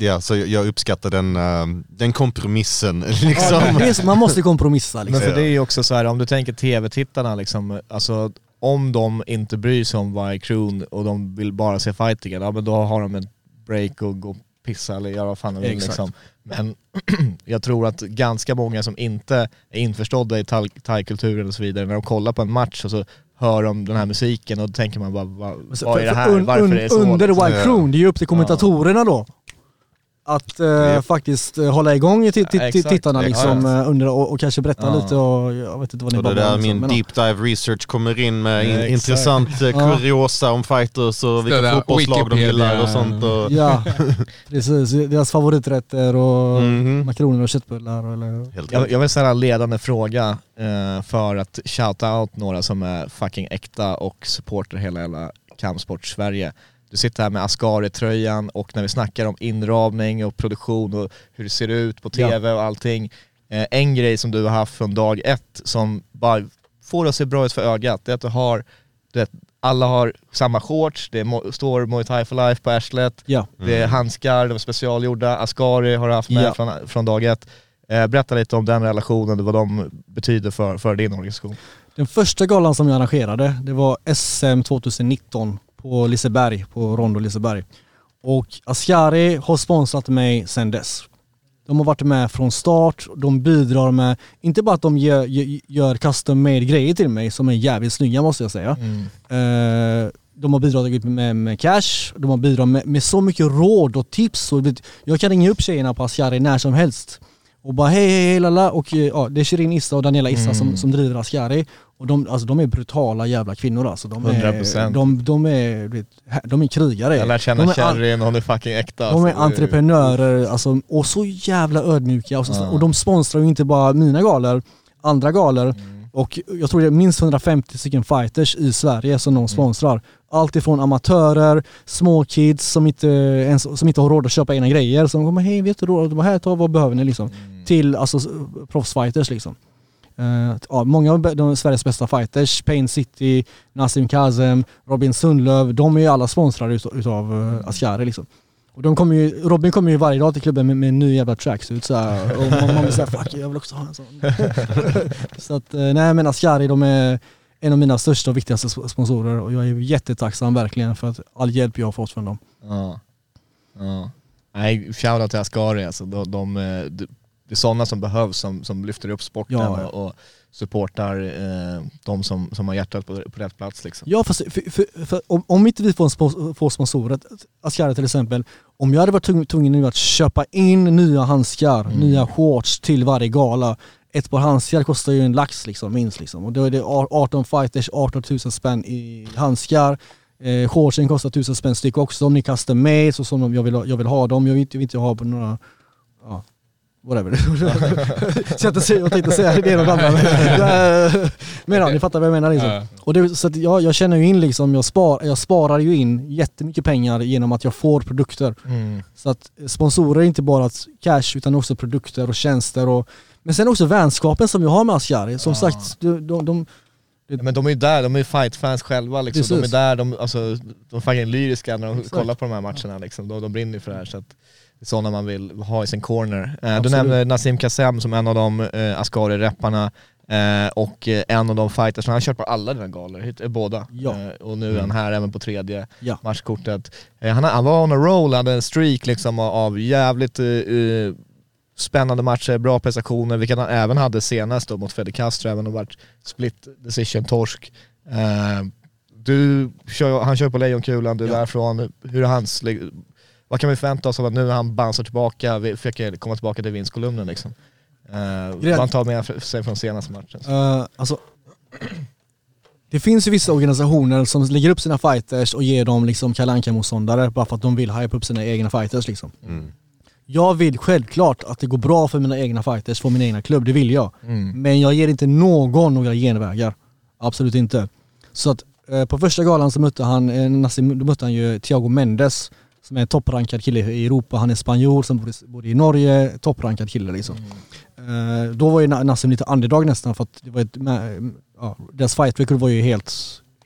är alltså, jag uppskattar den, eh, den kompromissen liksom. Ja, det är, så- man måste kompromissa liksom. Men för det är ju också så här, om du tänker tv-tittarna liksom, alltså om de inte bryr sig om varje crew och de vill bara se fightingen, ja men då har de en break och gå och pissa eller göra vad fan de vill Exakt. liksom. Men jag tror att ganska många som inte är införstådda i thai- thai-kulturen och så vidare, när de kollar på en match och så hör de den här musiken och då tänker man bara, vad, Så vad är det här? Varför är det så? Under liksom? White Crown, det är ju upp till kommentatorerna då. Att eh, faktiskt eh, hålla igång ti- Ja, exakt. tittarna liksom Exakt. eh, under och, och kanske berätta Ja. lite och jag vet inte vad ni Och det där om, min deep dive research kommer in med in, Ja, intressant eh, Ja. kuriosa om fighters och vilka fotbollslag de gillar och sånt. Och, Ja, precis. Deras favoriträtter och Mhm. makaroner och köttbullar eller... Jag, jag vill ställa en ledande fråga eh, för att shouta out några som är fucking äkta och supporter hela jävla kampsport-Sverige. Du sitter här med Ascari-tröjan och när vi snackar om inramning och produktion och hur det ser ut på tv och allting. Eh, en grej som du har haft från dag ett som bara får det att se bra ut för ögat, det är att du har, du vet, alla har samma shorts, det mo- står Muay Thai for Life på arslet, Ja. det är handskar, de är specialgjorda, Ascari har du haft med Ja. från, från dag ett. Eh, berätta lite om den relationen och vad de betyder för, för din organisation. Den första galan som jag arrangerade, det var SM 2019 på Liseberg, på Rondo Liseberg. Och Ascari har sponsrat mig sedan dess. De har varit med från start, de bidrar med, inte bara att de gör, gör- custom made grejer till mig som är jävligt snygga måste jag säga. Eh, de har bidragit med, med cash, de har bidragit med, med så mycket råd och tips. Och, vet, jag kan ringa upp tjejerna på Ascari när som helst och bara hej hej hej lalla och eh, ja, det är Shirin Issa och Daniela Issa som, som driver Ascari. Och de, alltså, de är brutala jävla kvinnor alltså. De är, 100%. de, de är, vet, de är krigare. Jag lär känna de är, Sherryn, hon är fucking äkta. de är alltså. entreprenörer alltså, och så jävla ödmjuka. Och, så, Ja. och de sponsrar ju inte bara mina galor, andra galor. Mm. Och jag tror det är minst 150 stycken fighters i Sverige som Mm. de sponsrar. Allt ifrån amatörer, små kids som inte, ens, som inte har råd att köpa egna grejer. Som kommer, hej vet du då, de här, ta vad behöver ni liksom. Mm. Till alltså proffsfighters liksom. Eh, ja, många av de Sveriges bästa fighters, Pain City, Nassim Kazem, Robin Sundlöv, de är ju alla sponsrade utav, utav uh, Ascari liksom. Och de kommer ju, Robin kommer ju varje dag till klubben med, med en ny jävla tracksuit så här, och man, man blir såhär fuck jag vill också ha en sån. så att, eh, nej men Ascari de är en av mina största och viktigaste sp- sponsorer och jag är jättetacksam verkligen för att all hjälp jag har fått från dem. Ja. ja. Nej, shoutout till Ascari alltså. De, de, eh, det är sådana som behövs som, som lyfter upp sporten Ja, och, och supportar eh, de som, som har hjärtat på, på rätt plats liksom. Ja fast för, för, för, om, om inte vi får, en spons, får sponsorer, Ascari till exempel, om jag hade varit tvungen, nu att köpa in nya handskar, Mm. nya shorts till varje gala. Ett par handskar kostar ju en lax liksom, minst liksom. Och då är det 18 fighters, 18 000 spänn i handskar. Eh, shortsen kostar 1000 spänn styck också om ni kastar med så som jag vill, jag vill ha dem. Jag vill inte, jag vill inte ha på några, ja, whatever. så jag, säga- jag tänkte säga det ena och det andra. Men, ja, ni fattar vad jag menar liksom. Ja. Och det, så jag, jag känner ju in liksom, jag, spar, jag sparar ju in jättemycket pengar genom att jag får produkter. Mm. Så att sponsorer är inte bara cash utan också produkter och tjänster och men sen också vänskapen som jag har med Ascari. Som Ja. sagt, de, de, de, Ja, men de är ju där, de är ju fightfans själva liksom. De är där, de, alltså, de är fucking lyriska när de Exakt. kollar på de här matcherna liksom. De, de brinner ju för det här så att sådana man vill ha i sin corner. Eh, du Absolut. nämnde Nassim Kassem som en av de eh, Ascari-repparna eh, och eh, en av de fighters, han har kört på alla dina galor, båda. Ja. Och nu är han här även på tredje Ja. matchkortet. Han, han var on a roll, hade en streak liksom av, jävligt eh, spännande matcher, bra prestationer, vilket han även hade senast då mot Fede Castro, även om det varit split decision torsk. Eh, du han kör på Lejonkulan, du är Ja. därifrån, hur är hans, vad kan vi förvänta oss av att nu när han bouncear tillbaka, vi försöker komma tillbaka till vinstkolumnen liksom? Eh, man tar med sig från senaste matchen. Eh, alltså, det finns ju vissa organisationer som lägger upp sina fighters och ger dem liksom Kalle Anka-motståndare bara för att de vill hypa upp sina egna fighters liksom. Mm. Jag vill självklart att det går bra för mina egna fighters, för min egna klubb, det vill jag. Mm. Men jag ger inte någon några genvägar. Absolut inte. Så att eh, på första galan så mötte han, eh, Nassim, då mötte han ju Thiago Mendes som är en topprankad kille i Europa. Han är spanjor som bor i, Norge, topprankad kille liksom. Eh, då var ju Na- Nassim lite underdog nästan för att det var ett, ja, deras fight record var ju helt,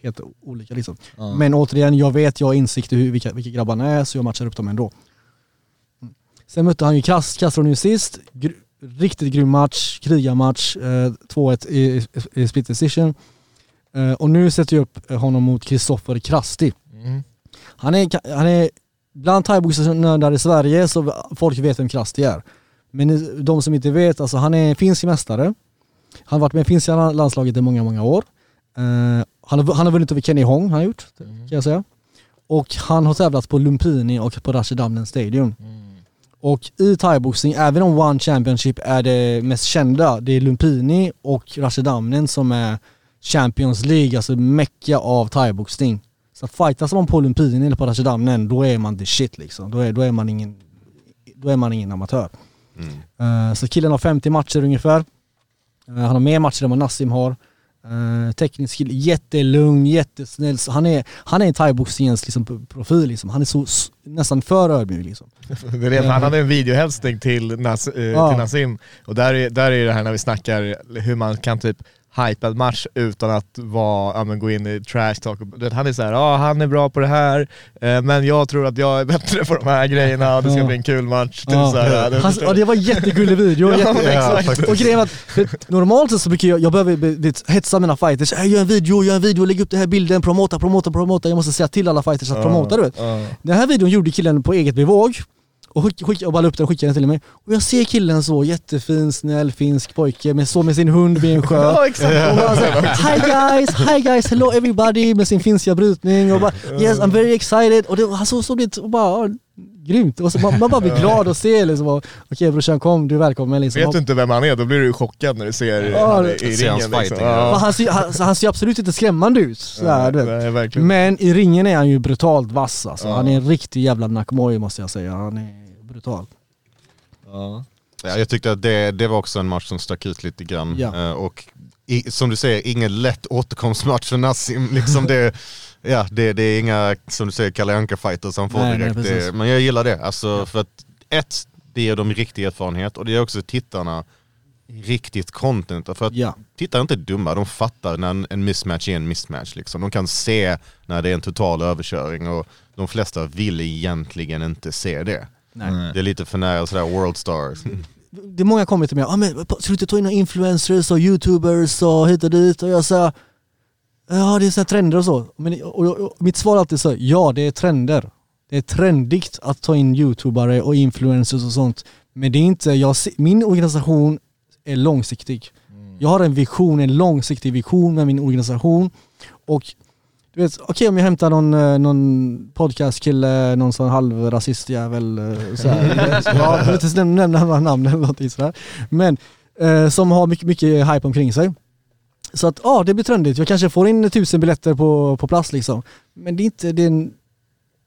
helt olika liksom. Ja. Men återigen, jag vet, jag har insikt i hur, vilka, vilka grabbarna är så jag matchar upp dem ändå. Mm. Sen mötte han ju Castro nu sist. Gr riktigt grym match, krigarmatch, eh, 2-1 i, i, i split decision. Eh, och nu sätter jag upp honom mot Kristoffer Krasti. Mm. Han är, han är bland thaiboxningsnördar i Sverige så folk vet vem Krasti är. Men de som inte vet, alltså han är finsk mästare. Han har varit med i finska landslaget i många, många år. Eh, han, har, han har vunnit över Kenny Hong, han har gjort, kan jag säga. Och han har tävlat på Lumpini och på Rashidamnen Stadium. Och i thaiboxning, även om One Championship är det mest kända, det är Lumpini och Rashidamnen som är Champions League, alltså mecka av thaiboxning. Så fightas man på Lumpini eller på Rashidamnen, då är man the shit liksom. Då är, då är, man, ingen, då är man ingen amatör. Mm. Eh, så killen har 50 matcher ungefär. Eh, han har mer matcher än vad Nassim har. Uh, teknisk kille, jättelugn, jättesnäll. Så han är, han är en thaiboxningens liksom, profil liksom. Han är så nästan för ödmjuk liksom. Det är det, han hade en videohälsning till, Nas, till Nassim och där är, där är det här när vi snackar hur man kan typ hypa en match utan att vara, ja, men gå in i trash talk. Han är såhär, ja han är bra på det här, eh, men jag tror att jag är bättre på de här grejerna och det ska Ja. bli en kul match. Typ Ja. så här, Han, ja, det var en jättegullig video. Ja, jätte, exakt. och grejen var att, normalt sett så brukar jag, jag behöver be- vet, hetsa mina fighters. "Äh, Gör en video, gör en video, lägg upp den här bilden, promota, promota, promota. Jag måste säga till alla fighters att promota du vet. Ja. Den här videon gjorde killen på eget bevåg. Och, skick, skick, och ballade upp den och skickade den till mig. Och jag ser killen så, jättefin, snäll, finsk pojke, med, så med sin hund vid en sjö. Ja, exakt. Och bara så, hi guys, hi guys, hello everybody med sin finska brytning och bara yes I'm very excited. Och det, han såg så lite och bara, ja, grymt. Och så, man, man bara blir glad och ser liksom, okej brorsan kom, du är välkommen liksom. Vet du inte vem han är, då blir du chockad när du ser Ja, han i, ringen. Liksom. fighting, Ja. Han, ser, han, han ser absolut inte skrämmande ut. Sådär. Nej, verkligen. Men i ringen är han ju brutalt vass alltså. Ja. Han är en riktig jävla nakmoj måste jag säga. Han är brutal. Ja. Ja, jag tyckte att det, det var också en match som stack ut lite grann. Ja. Eh, och i, som du säger, ingen lätt återkomstmatch för Nassim. Liksom det, ja, det, det är inga, som du säger, Kalle Anka-fighters han får Nej, nej, direkt. precis. det, men jag gillar det. Alltså, för att ett, det ger dem riktig erfarenhet och det ger också tittarna riktigt content. För att Ja. tittare är inte dumma, de fattar när en, en mismatch är en mismatch. Liksom. De kan se när det är en total överköring och de flesta vill egentligen inte se det. Nej. Det är lite för nära sådär world stars. Det är många kommer till mig, ah, men ska du inte ta in några influencers och youtubers och hit och dit? Och jag säger, ja det är så här trender och så. Men, och, och, och, mitt svar är alltid så, ja det är trender. Det är trendigt att ta in youtubare och influencers och sånt. Men det är inte, jag, min organisation är långsiktig. Jag har en vision, en långsiktig vision med min organisation. Och du vet, okej om jag hämtar någon, eh, någon podcastkille, någon sån halvrasistjävel eh, så här. ja, Jag vill inte näm- nämna några namn eller någonting sådär. Men eh, som har mycket, mycket hype omkring sig. Så att ja, det blir trendigt. Jag kanske får in tusen biljetter på, på plats liksom. Men det är inte, det är en,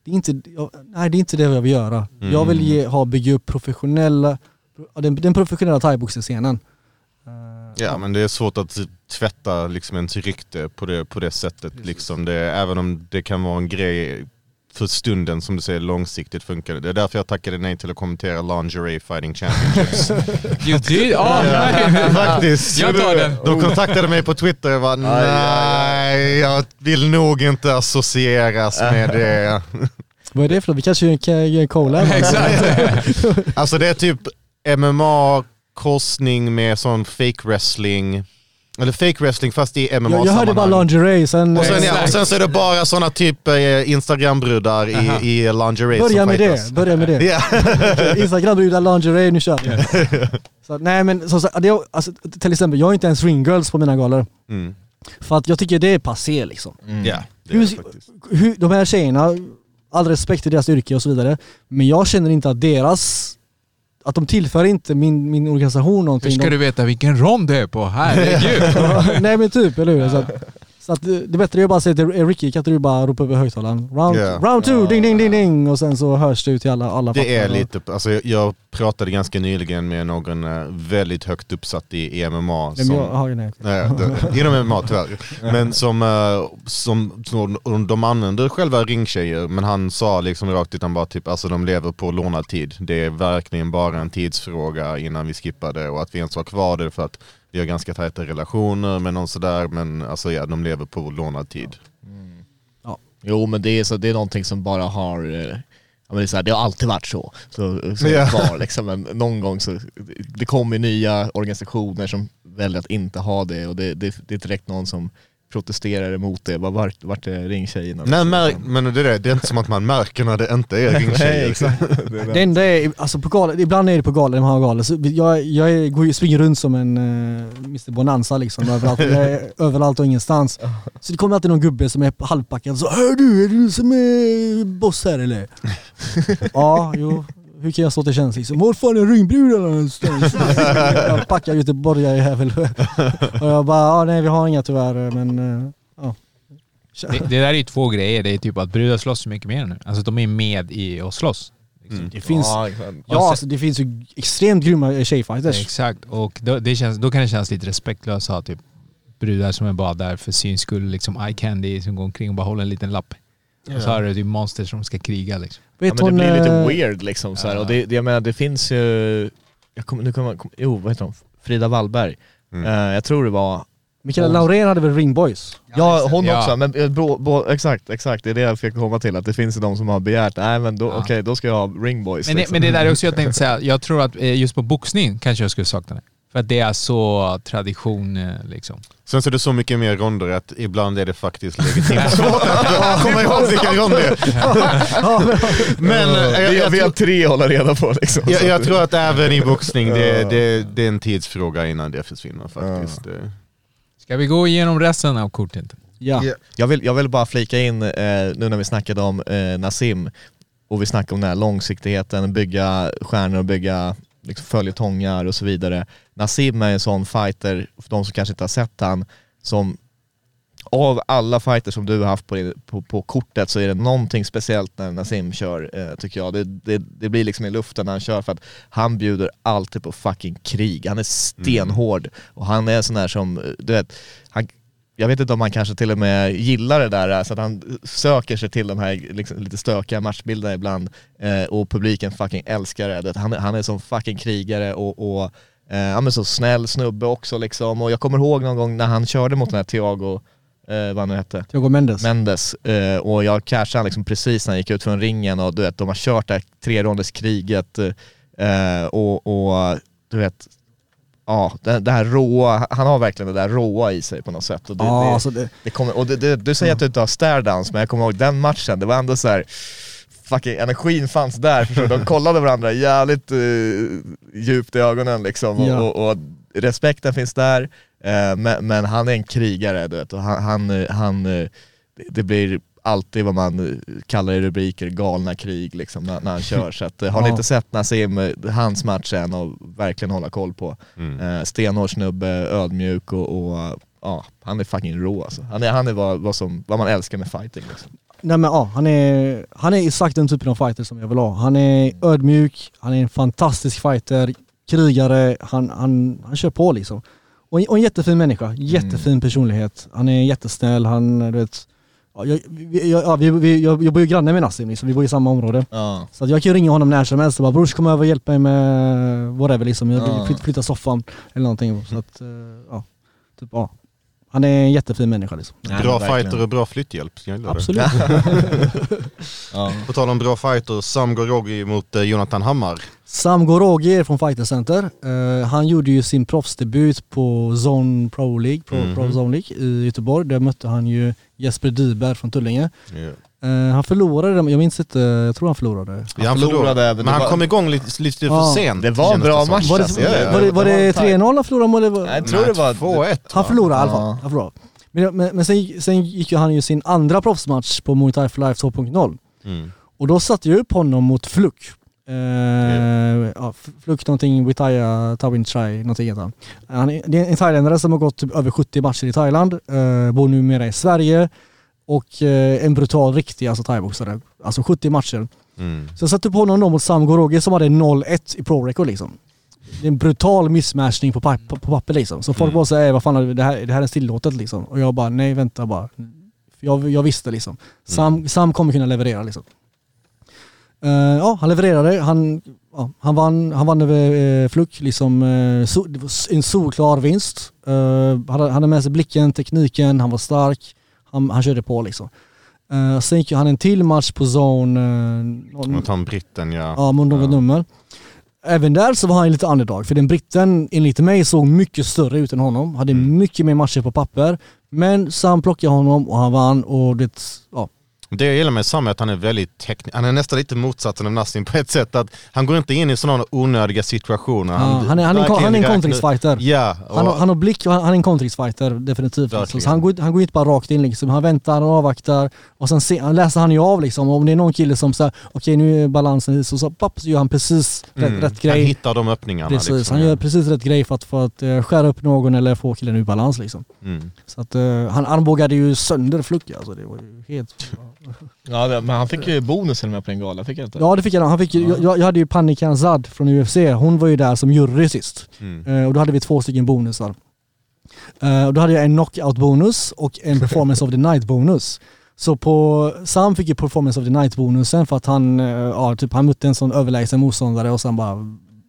det är inte, jag, nej det är inte det jag vill göra. Jag vill ge, ha, bygga upp professionella, den, den professionella thaiboxningsscenen. Ja men det är svårt att tvätta liksom ens rykte på det, på det sättet. Liksom det, även om det kan vara en grej för stunden som du säger långsiktigt funkar det. Det är därför jag tackade nej till att kommentera Lingerie Fighting Championships. You did? Ja, nej. Faktiskt. Jag tar den. De kontaktade mig på Twitter och var nej, jag vill nog inte associeras med det. Vad är det för något? Vi kanske kan göra en collab? Exakt. Alltså det är typ MMA, korsning med sån fake wrestling. Eller fake wrestling fast i Jag, MMA-sammanhang. jag hörde bara lingerie, sen... Och sen, ja, och sen så är det bara såna typ eh, Instagram-brudar Aha. i, i lingerie Börja med fightas. det, börja med det. Ja. Instagram-brudar, lingerie, nu kör vi. Så, nej men sagt, det, är- alltså, till exempel, jag har inte ens ringgirls på mina galor. Mm. För att jag tycker det är passé liksom. Är det Hur, faktiskt. hur, de här tjejerna, all respekt till deras yrke och så vidare, men jag känner inte att deras att de tillför inte min, min organisation någonting. Hur ska de, du veta vilken rond det är på? Herregud! Nej men typ, eller hur? Så att, så att det det är bättre att bara säga till Ricky, kan inte du bara ropa över högtalaren? Round, Ja. round two, ding ding ding ding! Och sen så hörs det ut till alla, alla Det är lite, alltså jag, jag pratade ganska nyligen med någon eh, väldigt högt uppsatt i, i MMA. Som, jag, nej. Nej, det, inom MMA tyvärr. Men som, eh, som, som de använder själva ringtjejer, men han sa liksom rakt ut, han bara typ, alltså de lever på lånad tid. Det är verkligen bara en tidsfråga innan vi skippar det och att vi ens har kvar det för att vi har ganska tajta relationer med någon sådär, men alltså ja, de lever på lånad tid. Jo men det är, så, det är någonting som bara har, eh, ja, men det, är så här, det har alltid varit så. Så, så Ja. det kvar liksom. Men någon gång så, det kommer nya organisationer som väljer att inte ha det och det, det, det är direkt någon som protesterar emot det. Bara, vart, vart är ringtjejerna? Nej, mär, men det är, det, det är inte som att man märker när det inte är ringtjejer. Nej. Det enda är, alltså på ibland är det på galan, de har galor, så jag, jag är, går, springer runt som en uh, Mr Bonanza liksom, överallt, överallt och ingenstans. Så det kommer alltid någon gubbe som är halvpackad så Hör du, är det du som är boss här eller? ja, jo. Hur kan jag stå till tjänst liksom? Var fan är ringbrudarna någonstans? jag packar göteborgare-jävel. och jag bara, ja, nej vi har inga tyvärr men eh, ja. Det, det där är ju två grejer. Det är typ att brudar slåss så mycket mer nu. Alltså de är med i att slåss. Mm. Det finns, Ja, ja alltså, det finns ju extremt grymma tjejfighters. Exakt, och då, det känns, då kan det kännas lite respektlöst att ha typ brudar som är bara där för syns skull, liksom eye candy som går omkring och bara håller en liten lapp. Och så har du typ monster som ska kriga liksom. Ja, Vet men det hon, blir lite eh, weird liksom så här. Ja. och det, det, jag menar det finns ju, jag kommer, nu kommer, kom, jo vad heter hon? Frida Wallberg. Mm. Eh, jag tror det var, Mikaela hon- Laurén hade väl Ringboys? ja hon Ja. också, men eh, bo, bo, exakt, exakt det är det jag fick komma till, att det finns ju de som har begärt, nej men då, Ja. okej då ska jag ha ringboys Men det, liksom. men det där är också jag tänkte säga, jag tror att just på boxning kanske jag skulle sakna det. För att det är så tradition eh, liksom. Sen så är det så mycket mer ronder att ibland är det faktiskt legitimt svårt att komma ihåg vilka ronder det är. Men eh, jag, jag, vi har tre att hålla reda på liksom. jag, jag tror att även i boxning, det, det, det är en tidsfråga innan det försvinner faktiskt. Det- Ska vi gå igenom resten av kortet? Ja. Ja. Jag vill, jag vill bara flika in, eh, nu när vi snackade om eh, Nassim, och vi snackade om den här långsiktigheten, bygga stjärnor och bygga liksom, följetongar och så vidare. Nassim är en sån fighter, för de som kanske inte har sett han, som av alla fighters som du har haft på, på, på kortet så är det någonting speciellt när Nassim kör, eh, tycker jag. Det, det, det blir liksom i luften när han kör för att han bjuder alltid på fucking krig. Han är stenhård och han är sån där som, eh, du vet, han, jag vet inte om han kanske till och med gillar det där, så att han söker sig till de här liksom, lite stökiga matchbilderna ibland eh, och publiken fucking älskar det. Han, han är som fucking krigare och, och eh, så snäll snubbe också liksom. Och jag kommer ihåg någon gång när han körde mot den här Thiago, eh, vad han nu hette, Thiago Mendes. Mendes eh, och jag cashade han liksom precis när han gick ut från ringen och du vet, de har kört det här trerondeskriget eh, och, och du vet, ja det, det här råa, han har verkligen det där råa i sig på något sätt. Och det, Ja, det, alltså det, det kommer, och du säger att du inte har stairdowns, men jag kommer ihåg den matchen, det var ändå så här fucking energin fanns där, de kollade varandra jävligt uh, djupt i ögonen liksom Ja. och, och, och respekten finns där, eh, men, men han är en krigare du vet, och han, han, eh, han det- det blir alltid vad man kallar i rubriker galna krig liksom när, när han kör. Så att, eh, har ni Ja. inte sett Nassim, eh, hans match än och verkligen hålla koll på. Mm. Eh, stenhård snubbe, ödmjuk och, och ja, han är fucking rå alltså. Han är, han är vad, vad, som, vad man älskar med fighting liksom. nej men ja, han är, han är exakt den typen av fighter som jag vill ha. Han är ödmjuk, han är en fantastisk fighter, krigare, han, han, han kör på liksom. Och, en- och en jättefin människa, jättefin personlighet. Han är jättesnäll, han, du vet, ja, jag, vi, jag, ja, vi, vi, jag, jag bor ju granne med Nassim liksom, vi bor i samma område. Ja. Så att jag kan ju ringa honom när som helst och bara brors kom över och hjälp mig med whatever liksom, jag Ja. flyt, flytta soffan eller någonting. Så att, eh, ja, typ ja. Han är en jättefin människa liksom. Nej, Bra verkligen. fighter och bra flytthjälp. Absolut. Ja. På tal om bra fighter, Sam Gorogi mot eh, Jonathan Hammar. Sam Gorogi är från Fighter Center. Eh, han gjorde ju sin proffsdebut på Zone Pro League, Pro, Mhm. Pro Zone League i Göteborg. Där mötte han ju Jesper Dyberg från Tullinge. Ja. Eh, han förlorade, jag minns inte, jag tror han förlorade. Han förlorade, förlorade, men han var- kom igång lite, lite för Ja. sent. Det var en bra match Var det, alltså. Ja, ja, var det, var det var det en fight. 3-0 han förlorade? Eller var- Nej, jag tror det var 2-1 Han förlorade i alla Ja. fall. Han förlorade. Men, men, men sen, sen gick ju han ju sin andra proffsmatch på Muay Thai for Life 2.0. Mm. Och då satte jag upp honom mot Fluck. Eh, ja, Flukt någonting, Witaya, Tawin Try, någonting heter han. det är en thailändare som har gått typ över 70 matcher i Thailand, eh, bor numera i Sverige och eh, en brutal, riktig alltså thaiboxare. Alltså 70 matcher. Mm. Så jag satte på honom då mot Sam Goroge som hade 0-1 i Pro Record liksom. Det är en brutal missmatchning på, papp- på papper liksom. Så folk Mm. bara säger vad fan, det här, det här är tillåtet liksom. Och jag bara, nej vänta bara. Jag, jag visste liksom. Sam, Sam kommer kunna leverera liksom. Eh, ja, han levererade. Han, ja, han, vann, han vann över uh, Fluck, liksom, eh, so, en solklar vinst. Uh, hade, han hade med sig blicken, tekniken, han var stark. Han, han körde på liksom. Uh, sen gick han en till match på zone... Uh, Mot han britten ja. Ja, mot något nummer. Även där så var han lite underdog, för den britten enligt mig såg mycket större ut än honom. Hade mycket mer matcher på papper. Men Sam plockade honom och han vann och det, ja. Det jag gillar med Sam är att han är väldigt teknisk, han är nästan lite motsatsen av Nassim på ett sätt att han går inte in i sådana onödiga situationer. Ja, han är, han är, han är en kontringsfighter. Ja, Han, har- han har blick och han, han är en kontringsfighter definitivt. Verkligen. Så han, går, han går inte bara rakt in liksom. Han väntar och avvaktar och sen se, han läser han ju av liksom. Om det är någon kille som säger okej nu är balansen så, så, papp, så gör han precis rätt, Mm. rätt grej. Han hittar de öppningarna. Precis, liksom, han gör precis rätt grej för att, för att eh, skära upp någon eller få killen ur balans liksom. Mm. Så att eh, han armbågade ju sönder Fluck alltså. Det var ju helt... Ja, men han fick ju bonusen med på den galan, fick jag inte? Ja det fick han. han fick, ju- jag, jag hade ju Panik Zad från UFC, hon var ju där som jury sist. Mm. Eh, och då hade vi två stycken bonusar. Eh, och då hade jag en knockout-bonus och en performance of the night-bonus. Så på, Sam fick ju performance of the night-bonusen för att han, eh, ja, typ, han mötte en sån överlägsen motståndare och sen bara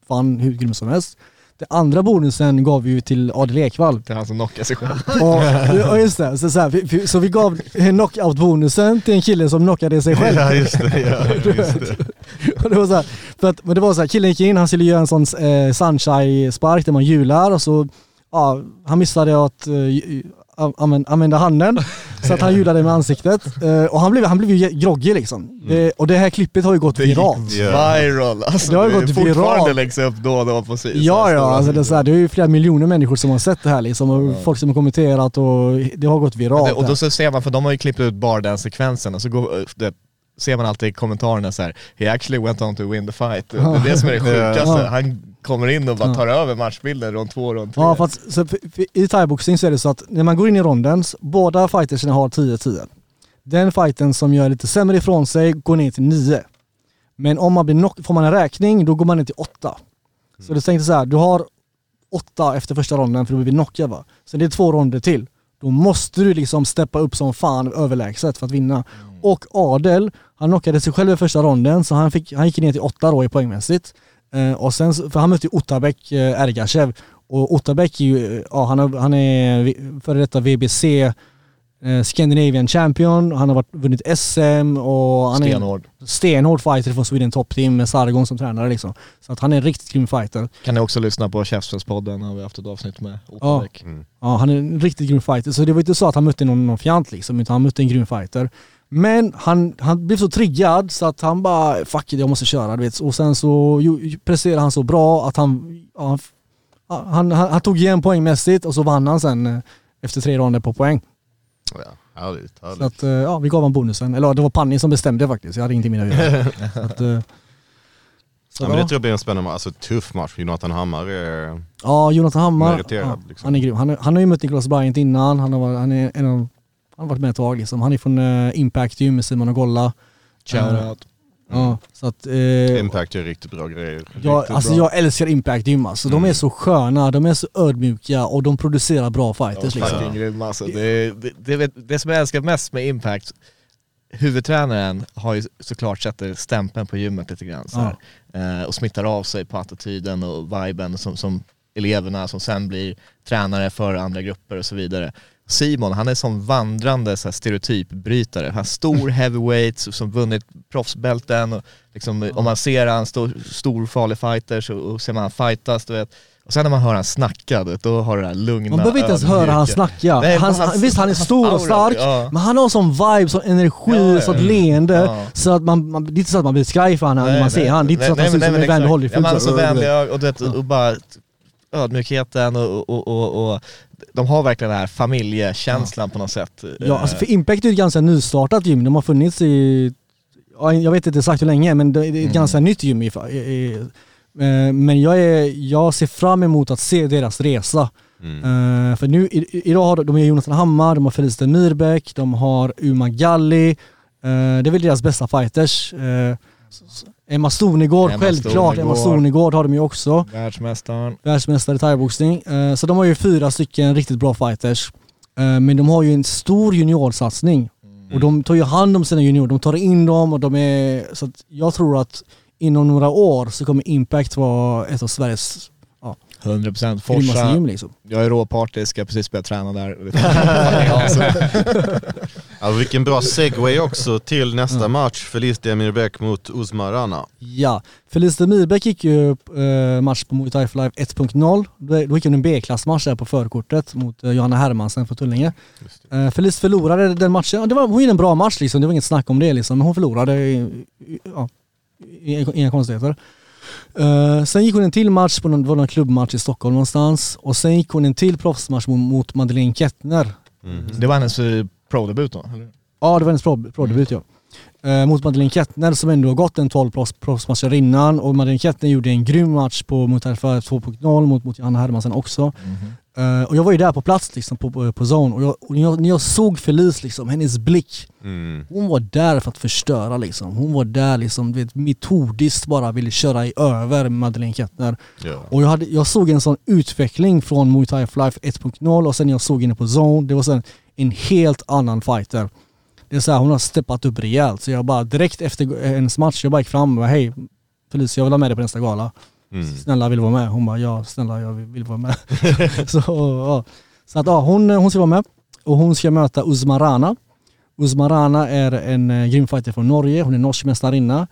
vann hur grym som helst. Den andra bonusen gav vi ju till Adel Ekvall. Det är han som knockar sig själv. Ja just det, så, så, här, vi, så vi gav knockout-bonusen till en kille som knockade sig själv. Ja just det, ja, just det. Och det var så här, för att, men det var så här, killen gick in, han skulle göra en sån eh, sunshine-spark där man hjular och så, ja, han missade att eh, ju- a- använ- använda handen så att han hjulade med ansiktet. Eh, och han blev, han blev ju groggy liksom. Det, och det här klippet har ju gått viralt. Viral, alltså Det har ju det gått fortfarande viralt. läggs upp då och då på si- Ja, ja, alltså det, är sidor. så här, det är ju flera miljoner människor som har sett det här liksom och folk som har kommenterat och det har gått viralt. Det- Och det då så ser man, för de har ju klippt ut bara den sekvensen och så går, det, ser man alltid i kommentarerna så här: He actually went on to win the fight. Det är det som är det sjukaste. Han kommer in och bara tar över matchbilden rond två, rond tre. Ja, för att, så, i thaiboxning så är det så att när man går in i ronden, båda fightersna har 10-10. Den fighten som gör lite sämre ifrån sig går ner till 9. Men om man blir knock, får man en räkning, då går man ner till 8. Så du tänkte så här, du har 8 efter första ronden för du blir knockad va. Så det är två ronder till. Då måste du liksom steppa upp som fan överlägset för att vinna. Och Adel, han knockade sig själv i första ronden så han, fick, han gick ner till 8 då i poängmässigt. Eh, och sen, för han mötte ju Otabek eh, Ergashev och Otabek är ju, eh, ja, han, han är före detta VBC Scandinavian Champion, han har varit, vunnit SM och han Stenhård. är en stenhård fighter från Sweden Top Team med Sargon som tränare liksom. Så att han är en riktigt grym fighter. Kan ni också lyssna på Käftsmällspodden, har vi haft ett avsnitt med Ja. Otabek. Ja, han är en riktigt grym fighter. Så det var inte så att han mötte någon, någon fjant liksom, utan han mötte en grym fighter. Men han, han blev så triggad så att han bara, fuck it, jag måste köra du vet. Och sen så presterade han så bra att han, ja, han, han, han, han tog igen poängmässigt och så vann han sen eh, efter tre ronder på poäng. Ja, härligt, härligt. Så att, eh, ja, vi gav honom bonusen. Eller det var Panni som bestämde faktiskt, jag hade ingenting med det att göra. så att, eh, så ja, men det tror jag blir en spännande, alltså tuff match. Jonathan Hammar är Ja, Jonathan Hammar. Ja, liksom. Han är grym. Han, har- han har ju mött Nicholas Bryant innan. Han har, varit- han är en av, han har varit med ett tag liksom. Han är från uh, Impact Gym med Simon och Golla. Shoutout. Ja, så att... eh, Impact gör riktigt bra grejer. jag, Riktigt alltså bra. jag älskar Impact Gym alltså. De är Mm. så sköna, de är så ödmjuka och de producerar bra fighters Ja, liksom. grymma alltså. det, det, det, det som jag älskar mest med Impact, huvudtränaren har ju såklart sätter stämpeln på gymmet lite grann så här. Eh, och smittar av sig på attityden och viben som, som eleverna som sen blir tränare för andra grupper och så vidare. Simon, han är som vandrande så här, stereotypbrytare. Han är stor heavyweight som vunnit proffsbälten och liksom, om man ser han stor, stor farlig fighter så, och ser man han fightas, du vet. Och sen när man hör han snacka, då har det här lugna, Man behöver inte ens höra han snacka. Nej, han, hans- visst han är stor och stark, ja. men han har sån vibe, sån energi, Ja, ja. sånt leende. Ja. Så att man, man, det är inte så att man blir skraj för honom när man ser han. Det är inte så att han ser ut som en vänlig Ja, Holyfield. men han så- vänlig och, du vet, och bara ödmjukheten och, och, och, och de har verkligen den här familjekänslan på något sätt. Ja, alltså för Impact är ju ett ganska nystartat gym. De har funnits i ja, jag vet inte exakt hur länge, men det är ett Mm. ganska nytt gym. I, i, i, eh, men jag, är, jag ser fram emot att se deras resa. Mm. Eh, för nu, idag har de, de har Jonathan Hammar, de har Felicia Myrbäck, de har Uma Galli. Eh, det är väl deras bästa fighters. S- Emma Stonegård, Emma självklart. Emma. Stonegård har de ju också. Världsmästaren. Världsmästare i thaiboxning. Eh, så de har ju fyra stycken riktigt bra fighters. Eh, men de har ju en stor juniorsatsning. Och de tar ju hand om sina juniorer. De tar in dem och de är... Så att jag tror att inom några år så kommer Impact vara ett av Sveriges 100% grymmaste Forsa. liksom. Jag är råpartisk, ska precis börja träna där. Ja, vilken bra segway också till nästa match. Felicia Mirbäck mot Uzma Rana. Ja, Felicia Myrbäck gick ju eh, match på Muay Thai for Life 1.0. Då gick hon en B-klassmatch där på förkortet mot eh, Johanna Hermansen från Tullinge. Eh, Felice förlorade den matchen. Det var, hon gjorde en bra match liksom, det var inget snack om det liksom. Men hon förlorade, ja, inga konstigheter. Eh, sen gick hon en till match på någon, var någon klubbmatch i Stockholm någonstans. Och sen gick hon en till proffsmatch mot, mot Madeleine Kettner. Det var hennes eh, pro-debut då? eller? Ja, det var hennes pro- pro-debut ja. Eh, mot Madeleine Kettner som ändå har gått en 12 proffs- proffsmatcher innan och Madeleine Kettner gjorde en grym match på mot RFR 2.0 mot, mot Johanna Hermansen också. Eh, och jag var ju där på plats liksom på, på, på zone och, jag, och när, jag, när jag såg Felice liksom, hennes blick. Mm. Hon var där för att förstöra liksom. Hon var där liksom, vet, metodiskt bara ville köra i över Madeleine Kettner. Ja. Och jag, hade, jag såg en sån utveckling från Muay Thai for Life 1.0 och sen när jag såg henne på zone, det var sen en helt annan fighter. Det är så här, hon har steppat upp rejält. Så jag bara direkt efter hennes match, jag bara gick fram och bara hej Felicia jag vill ha med dig på nästa gala. Mm. Snälla vill du vara med? Hon bara ja snälla jag vill, vill vara med. så, ja. så att ja, hon, hon ska vara med och hon ska möta Uzmarana. Uzmarana är en eh, grym fighter från Norge, hon är norsk mästarinna.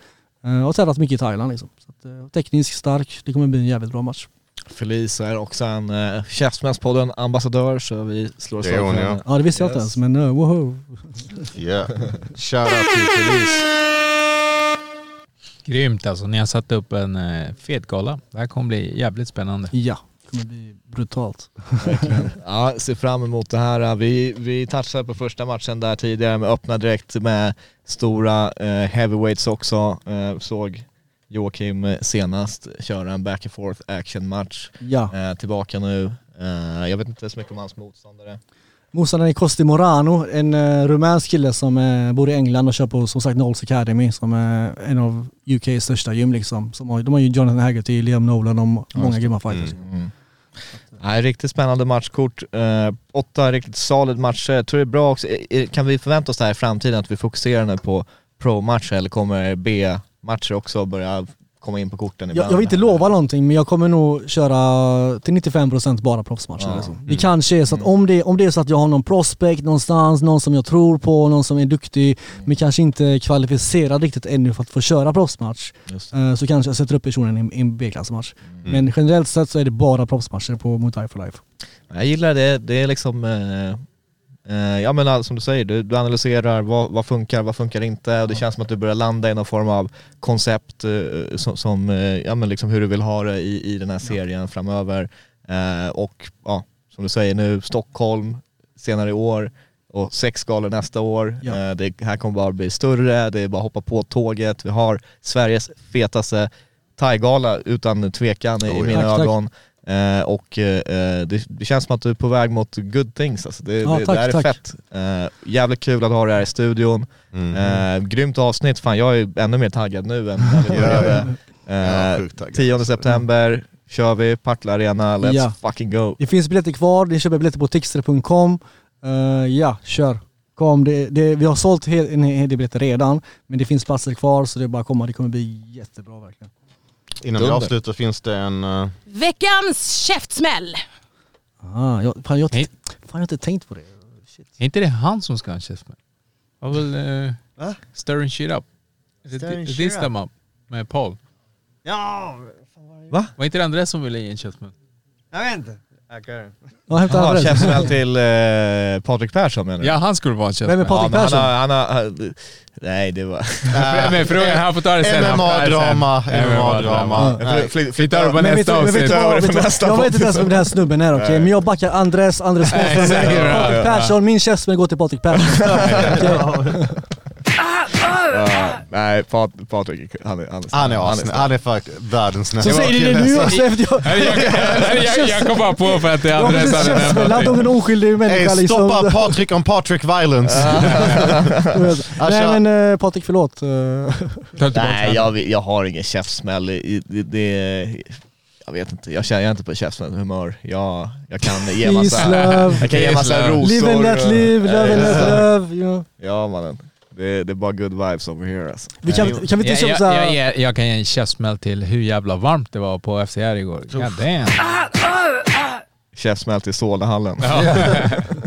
Eh, och har tävlat mycket i Thailand liksom. Så att, eh, tekniskt stark, det kommer bli en jävligt bra match. Felice är också en uh, Käftsmällspodden ambassadör så vi slår oss Det är hon, för ja. henne. Ja det visste jag inte ens men uh, woho. Yeah. Shoutout till Felice. Grymt alltså, ni har satt upp en eh, fet gala. Det här kommer bli jävligt spännande. Ja, det kommer bli brutalt. Verkligen. Ja, ser fram emot det här. Vi, vi touchade på första matchen där tidigare, med öppna direkt med stora eh, heavyweights också. Eh, såg Joakim eh, senast köra en back and forth action match. Ja. Eh, tillbaka nu. Eh, jag vet inte så mycket om hans motståndare. Motståndaren är Kosti Morano, en uh, rumänsk kille som uh, bor i England och kör på som sagt Knowles Academy som är en av UKs största gym liksom. Som har, de har ju Jonathan Haggerty, Liam Nolan och många grymma fighters. Mm. Nej, riktigt spännande matchkort. Eh, åtta riktigt solid matcher. Jag tror det är bra också. Eh, Kan vi förvänta oss det här i framtiden att vi fokuserar nu på pro-matcher eller kommer B-matcher också börja komma in på korten Jag, ibland? jag vill inte lova någonting men jag kommer nog köra till 95% bara proffsmatcher. Ja. Liksom. Mm. Det kanske är så att om det, om det är så att jag har någon prospect någonstans, någon som jag tror på, någon som är duktig men kanske inte kvalificerad riktigt ännu för att få köra proffsmatch. Eh, Så kanske jag sätter upp personen i en B-klassmatch. Mm. Men generellt sett så är det bara proffsmatcher på Muay Thai for Life. Jag gillar det, det är liksom, eh, ja men som du säger, du, du analyserar vad, vad funkar, vad funkar inte och det känns som att du börjar landa i någon form av koncept eh, som, som eh, ja men liksom hur du vill ha det i, i den här serien framöver. Eh, och ja, som du säger nu, Stockholm senare i år och sex galor nästa år. Ja. Eh, det här kommer bara bli större, det är bara att hoppa på tåget. Vi har Sveriges fetaste thai-gala utan tvekan i, i Oh, ja. mina Tack, tack. Eh, och eh, det, det känns som att du är på väg mot good things. Alltså det, Ja, det, tack, det här är tack. fett. Eh, jävligt kul att ha det här i studion. Mm. Eh, grymt avsnitt, fan jag är ännu mer taggad nu än när vi började. Ja, Eh, sjukt taggad. 10 september kör vi, Partille Arena, let's Ja. fucking go. Det finns biljetter kvar, ni köper biljetter på tixter.com. Ja, kör. Kom, det, det, vi har sålt en hel del biljetter redan, men det finns platser kvar så det är bara att komma. Det kommer bli jättebra verkligen. Innan vi Dunder. avslutar finns det en... eh, Veckans käftsmäll! Ah, jag, fan, jag, Hej. fan, jag har inte tänkt på det. Är inte det han som ska ha en käftsmäll? Var väl uh, Va? Stirring Shit Up? Är det- Stirring är Shit det Up? stämma med Paul? Ja, Var inte det Andrés som ville ge en käftsmäll? jag vet inte. Jag kan- Ja, hämta Jaha, adress. käftsmäll till eh, Patrik Persson menar du? Ja, han skulle vara en käftsmäll. Vem är Patrik men han Persson? har, han har, han, nej det var... Men frågan, han får ta det sen. han får ta det sen. MMA-drama, MMA-drama. Fly- fly- Vi tar det på Men vet, nästa du- men vet, avsnitt. du vad- över vet, du vad- jag vet inte ens vem den här snubben är okej, men jag backar Andres, Andres bra. Patrik Persson, min käftsmäll går till Patrik Persson. Okej. Ja, nej, Pat, Patrik, han är, han är, Han är stark. han är fuck, världens Så nästa säger ni det nu också efter jag... Jag, jag, jag kom bara på för att det men det hade nämnt att om en oskyldig människa Hey, liksom... stoppa Patrik on Patrick violence! Nej men eh, Patrik, förlåt. eh. Nej, jag, har ingen käftsmäll. i- Det, det, jag vet inte, jag känner jag är inte på käftsmällhumör. Jag, jag kan ge massa, jag kan ge massa rosor. Live and let live, love and let love. Ja. Ja mannen, det, det är bara good vibes over here alltså. Vi kan, kan vi inte jag, köpa jag, såhär... jag, jag, jag kan ge en käftsmäll till hur jävla varmt det var på FCR igår. God damn. Käftsmäll till Solnahallen.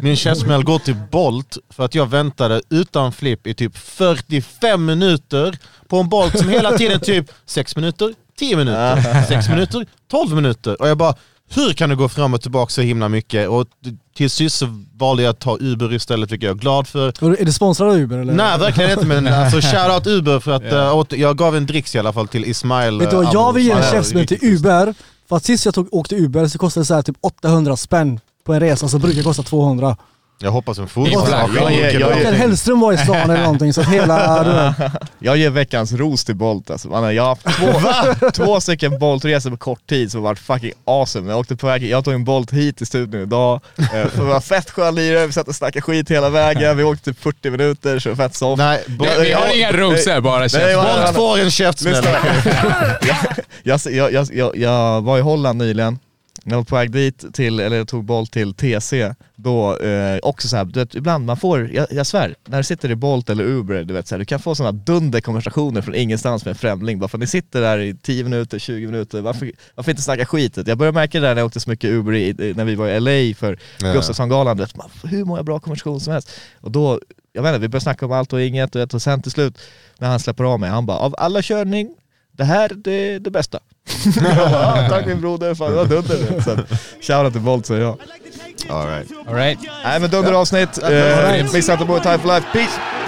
Min käftsmäll går till Bolt för att jag väntade utan flipp i typ 45 minuter på en Bolt som hela tiden typ 6 minuter, 10 minuter, 6 minuter, 12 minuter. Och jag bara, hur kan du gå fram och tillbaka så himla mycket? Och till sist så valde jag att ta Uber istället, vilket jag är glad för. Är det sponsrad av Uber eller? Nej verkligen inte men alltså shoutout Uber för att eh, åt, jag gav en dricks i alla fall till Ismail. Vet du eh, vad, jag Abu vill ge en käftsmäll till Uber. För att sist jag tog, åkte Uber så kostade det så här typ 800 spänn på en resa som brukar kosta 200. Jag hoppas jag- jag- Mikael Hellström var i stan eller någonting så att hela... Jag ger veckans ros till Bolt alltså. Mannen, jag har haft två, två stycken Bolt-resor på kort tid som varit fucking awesome. Jag åkte på väg, jag tog en Bolt hit till studion idag, eh, det var fett skön lirare, vi satt och snackade skit hela vägen, vi åkte typ 40 minuter, så fett soft. Nej, Vi, vi har inga rosor, bara Nej, vad- Bolt får en jag, jag, jag, jag, jag var i Holland nyligen, jag var på väg dit till, eller jag tog Bolt till TC, då eh, också så här, du vet, ibland man får, jag, jag svär, när du sitter i Bolt eller Uber, du vet så här, du kan få sådana dunderkonversationer från ingenstans med en främling, bara för att ni sitter där i 10 minuter, 20 minuter, varför, varför inte snacka skitet? Jag började märka det där när jag åkte så mycket Uber i, när vi var i LA för Ja. Gustafsson-galan, du vet, man, hur många bra konversationer som helst. Och då, jag vet inte, vi började snacka om allt och inget, och, och sen till slut, när han släpper av mig, han bara, av alla körning, det här det är det bästa. bara, ah, tack min broder, fan det var dunder. Så, Shoutout till Bolt säger jag. All right. All right. Nej men dunder avsnitt, eh, missa inte Boy Time for Life, peace!